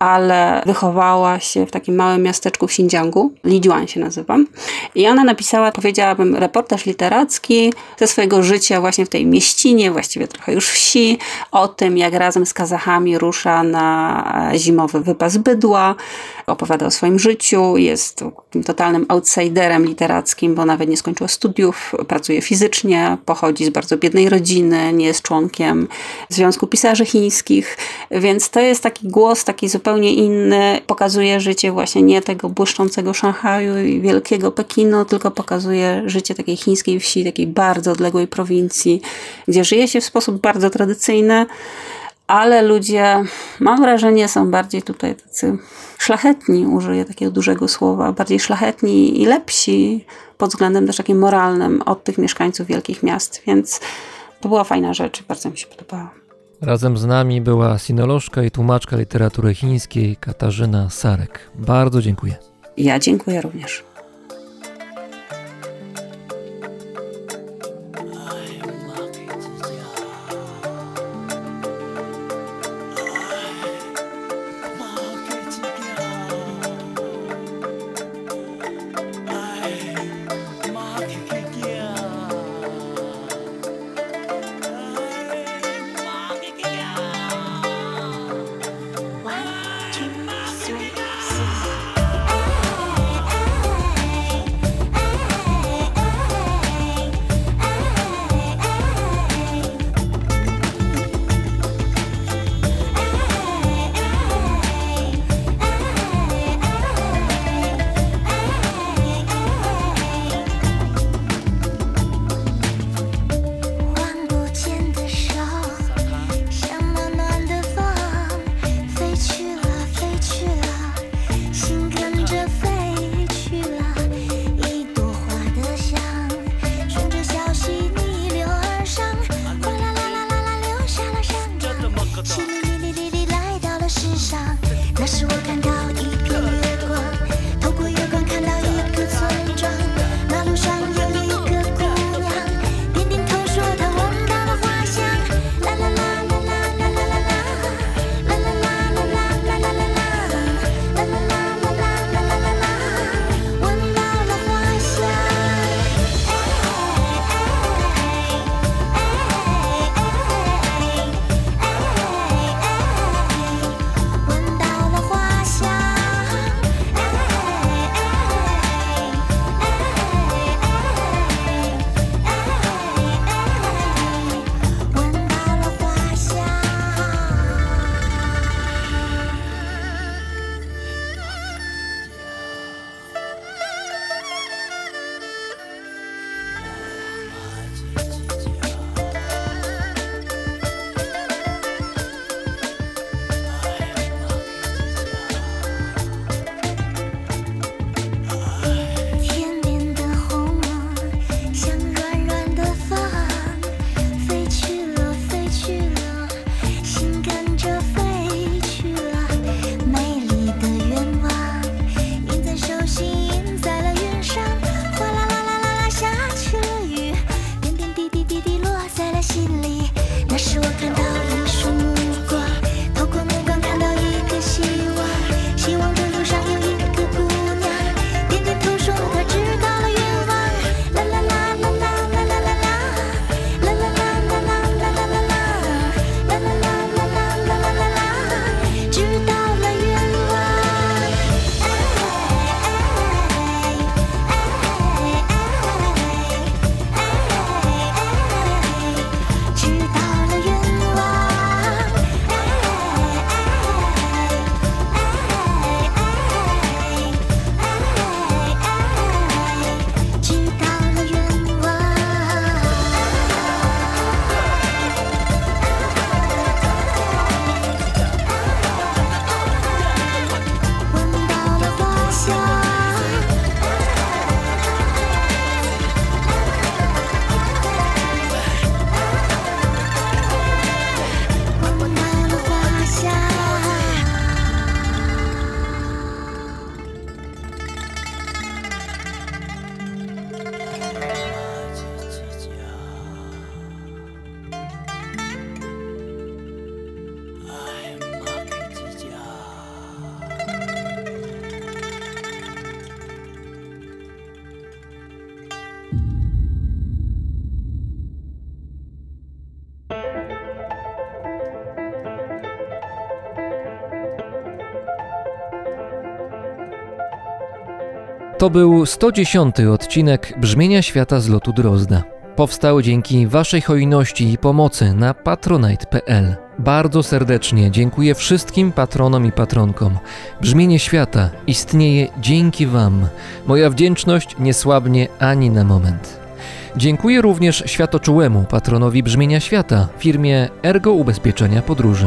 ale wychowała się w takim małym miasteczku w Xinjiangu. Lijuan się nazywam. I ona napisała, powiedziałabym, reportaż literacki ze swojego życia właśnie w tej mieścinie, właściwie trochę już wsi, o tym, jak razem z Kazachami rusza na zimowy wypas bydła. Opowiada o swoim życiu, jest totalnym outsiderem literackim, bo nawet nie skończyła studiów, pracuje fizycznie, pochodzi z bardzo biednej rodziny, nie jest członkiem Związku Pisarzy Chińskich, więc to jest taki głos, taki zupełnie zupełnie inny, pokazuje życie właśnie nie tego błyszczącego Szanghaju i wielkiego Pekinu, tylko pokazuje życie takiej chińskiej wsi, takiej bardzo odległej prowincji, gdzie żyje się w sposób bardzo tradycyjny, ale ludzie, mam wrażenie, są bardziej tutaj tacy szlachetni, użyję takiego dużego słowa, bardziej szlachetni i lepsi pod względem też takim moralnym od tych mieszkańców wielkich miast, więc to była fajna rzecz, bardzo mi się podobała. Razem z nami była sinolożka i tłumaczka literatury chińskiej Katarzyna Sarek. Bardzo dziękuję. Ja dziękuję również. To był 110 odcinek Brzmienia Świata z lotu Drozda. Powstał dzięki Waszej hojności i pomocy na patronite.pl. Bardzo serdecznie dziękuję wszystkim patronom i patronkom. Brzmienie świata istnieje dzięki Wam. Moja wdzięczność nie słabnie ani na moment. Dziękuję również światoczułemu patronowi Brzmienia Świata, firmie Ergo Ubezpieczenia Podróży.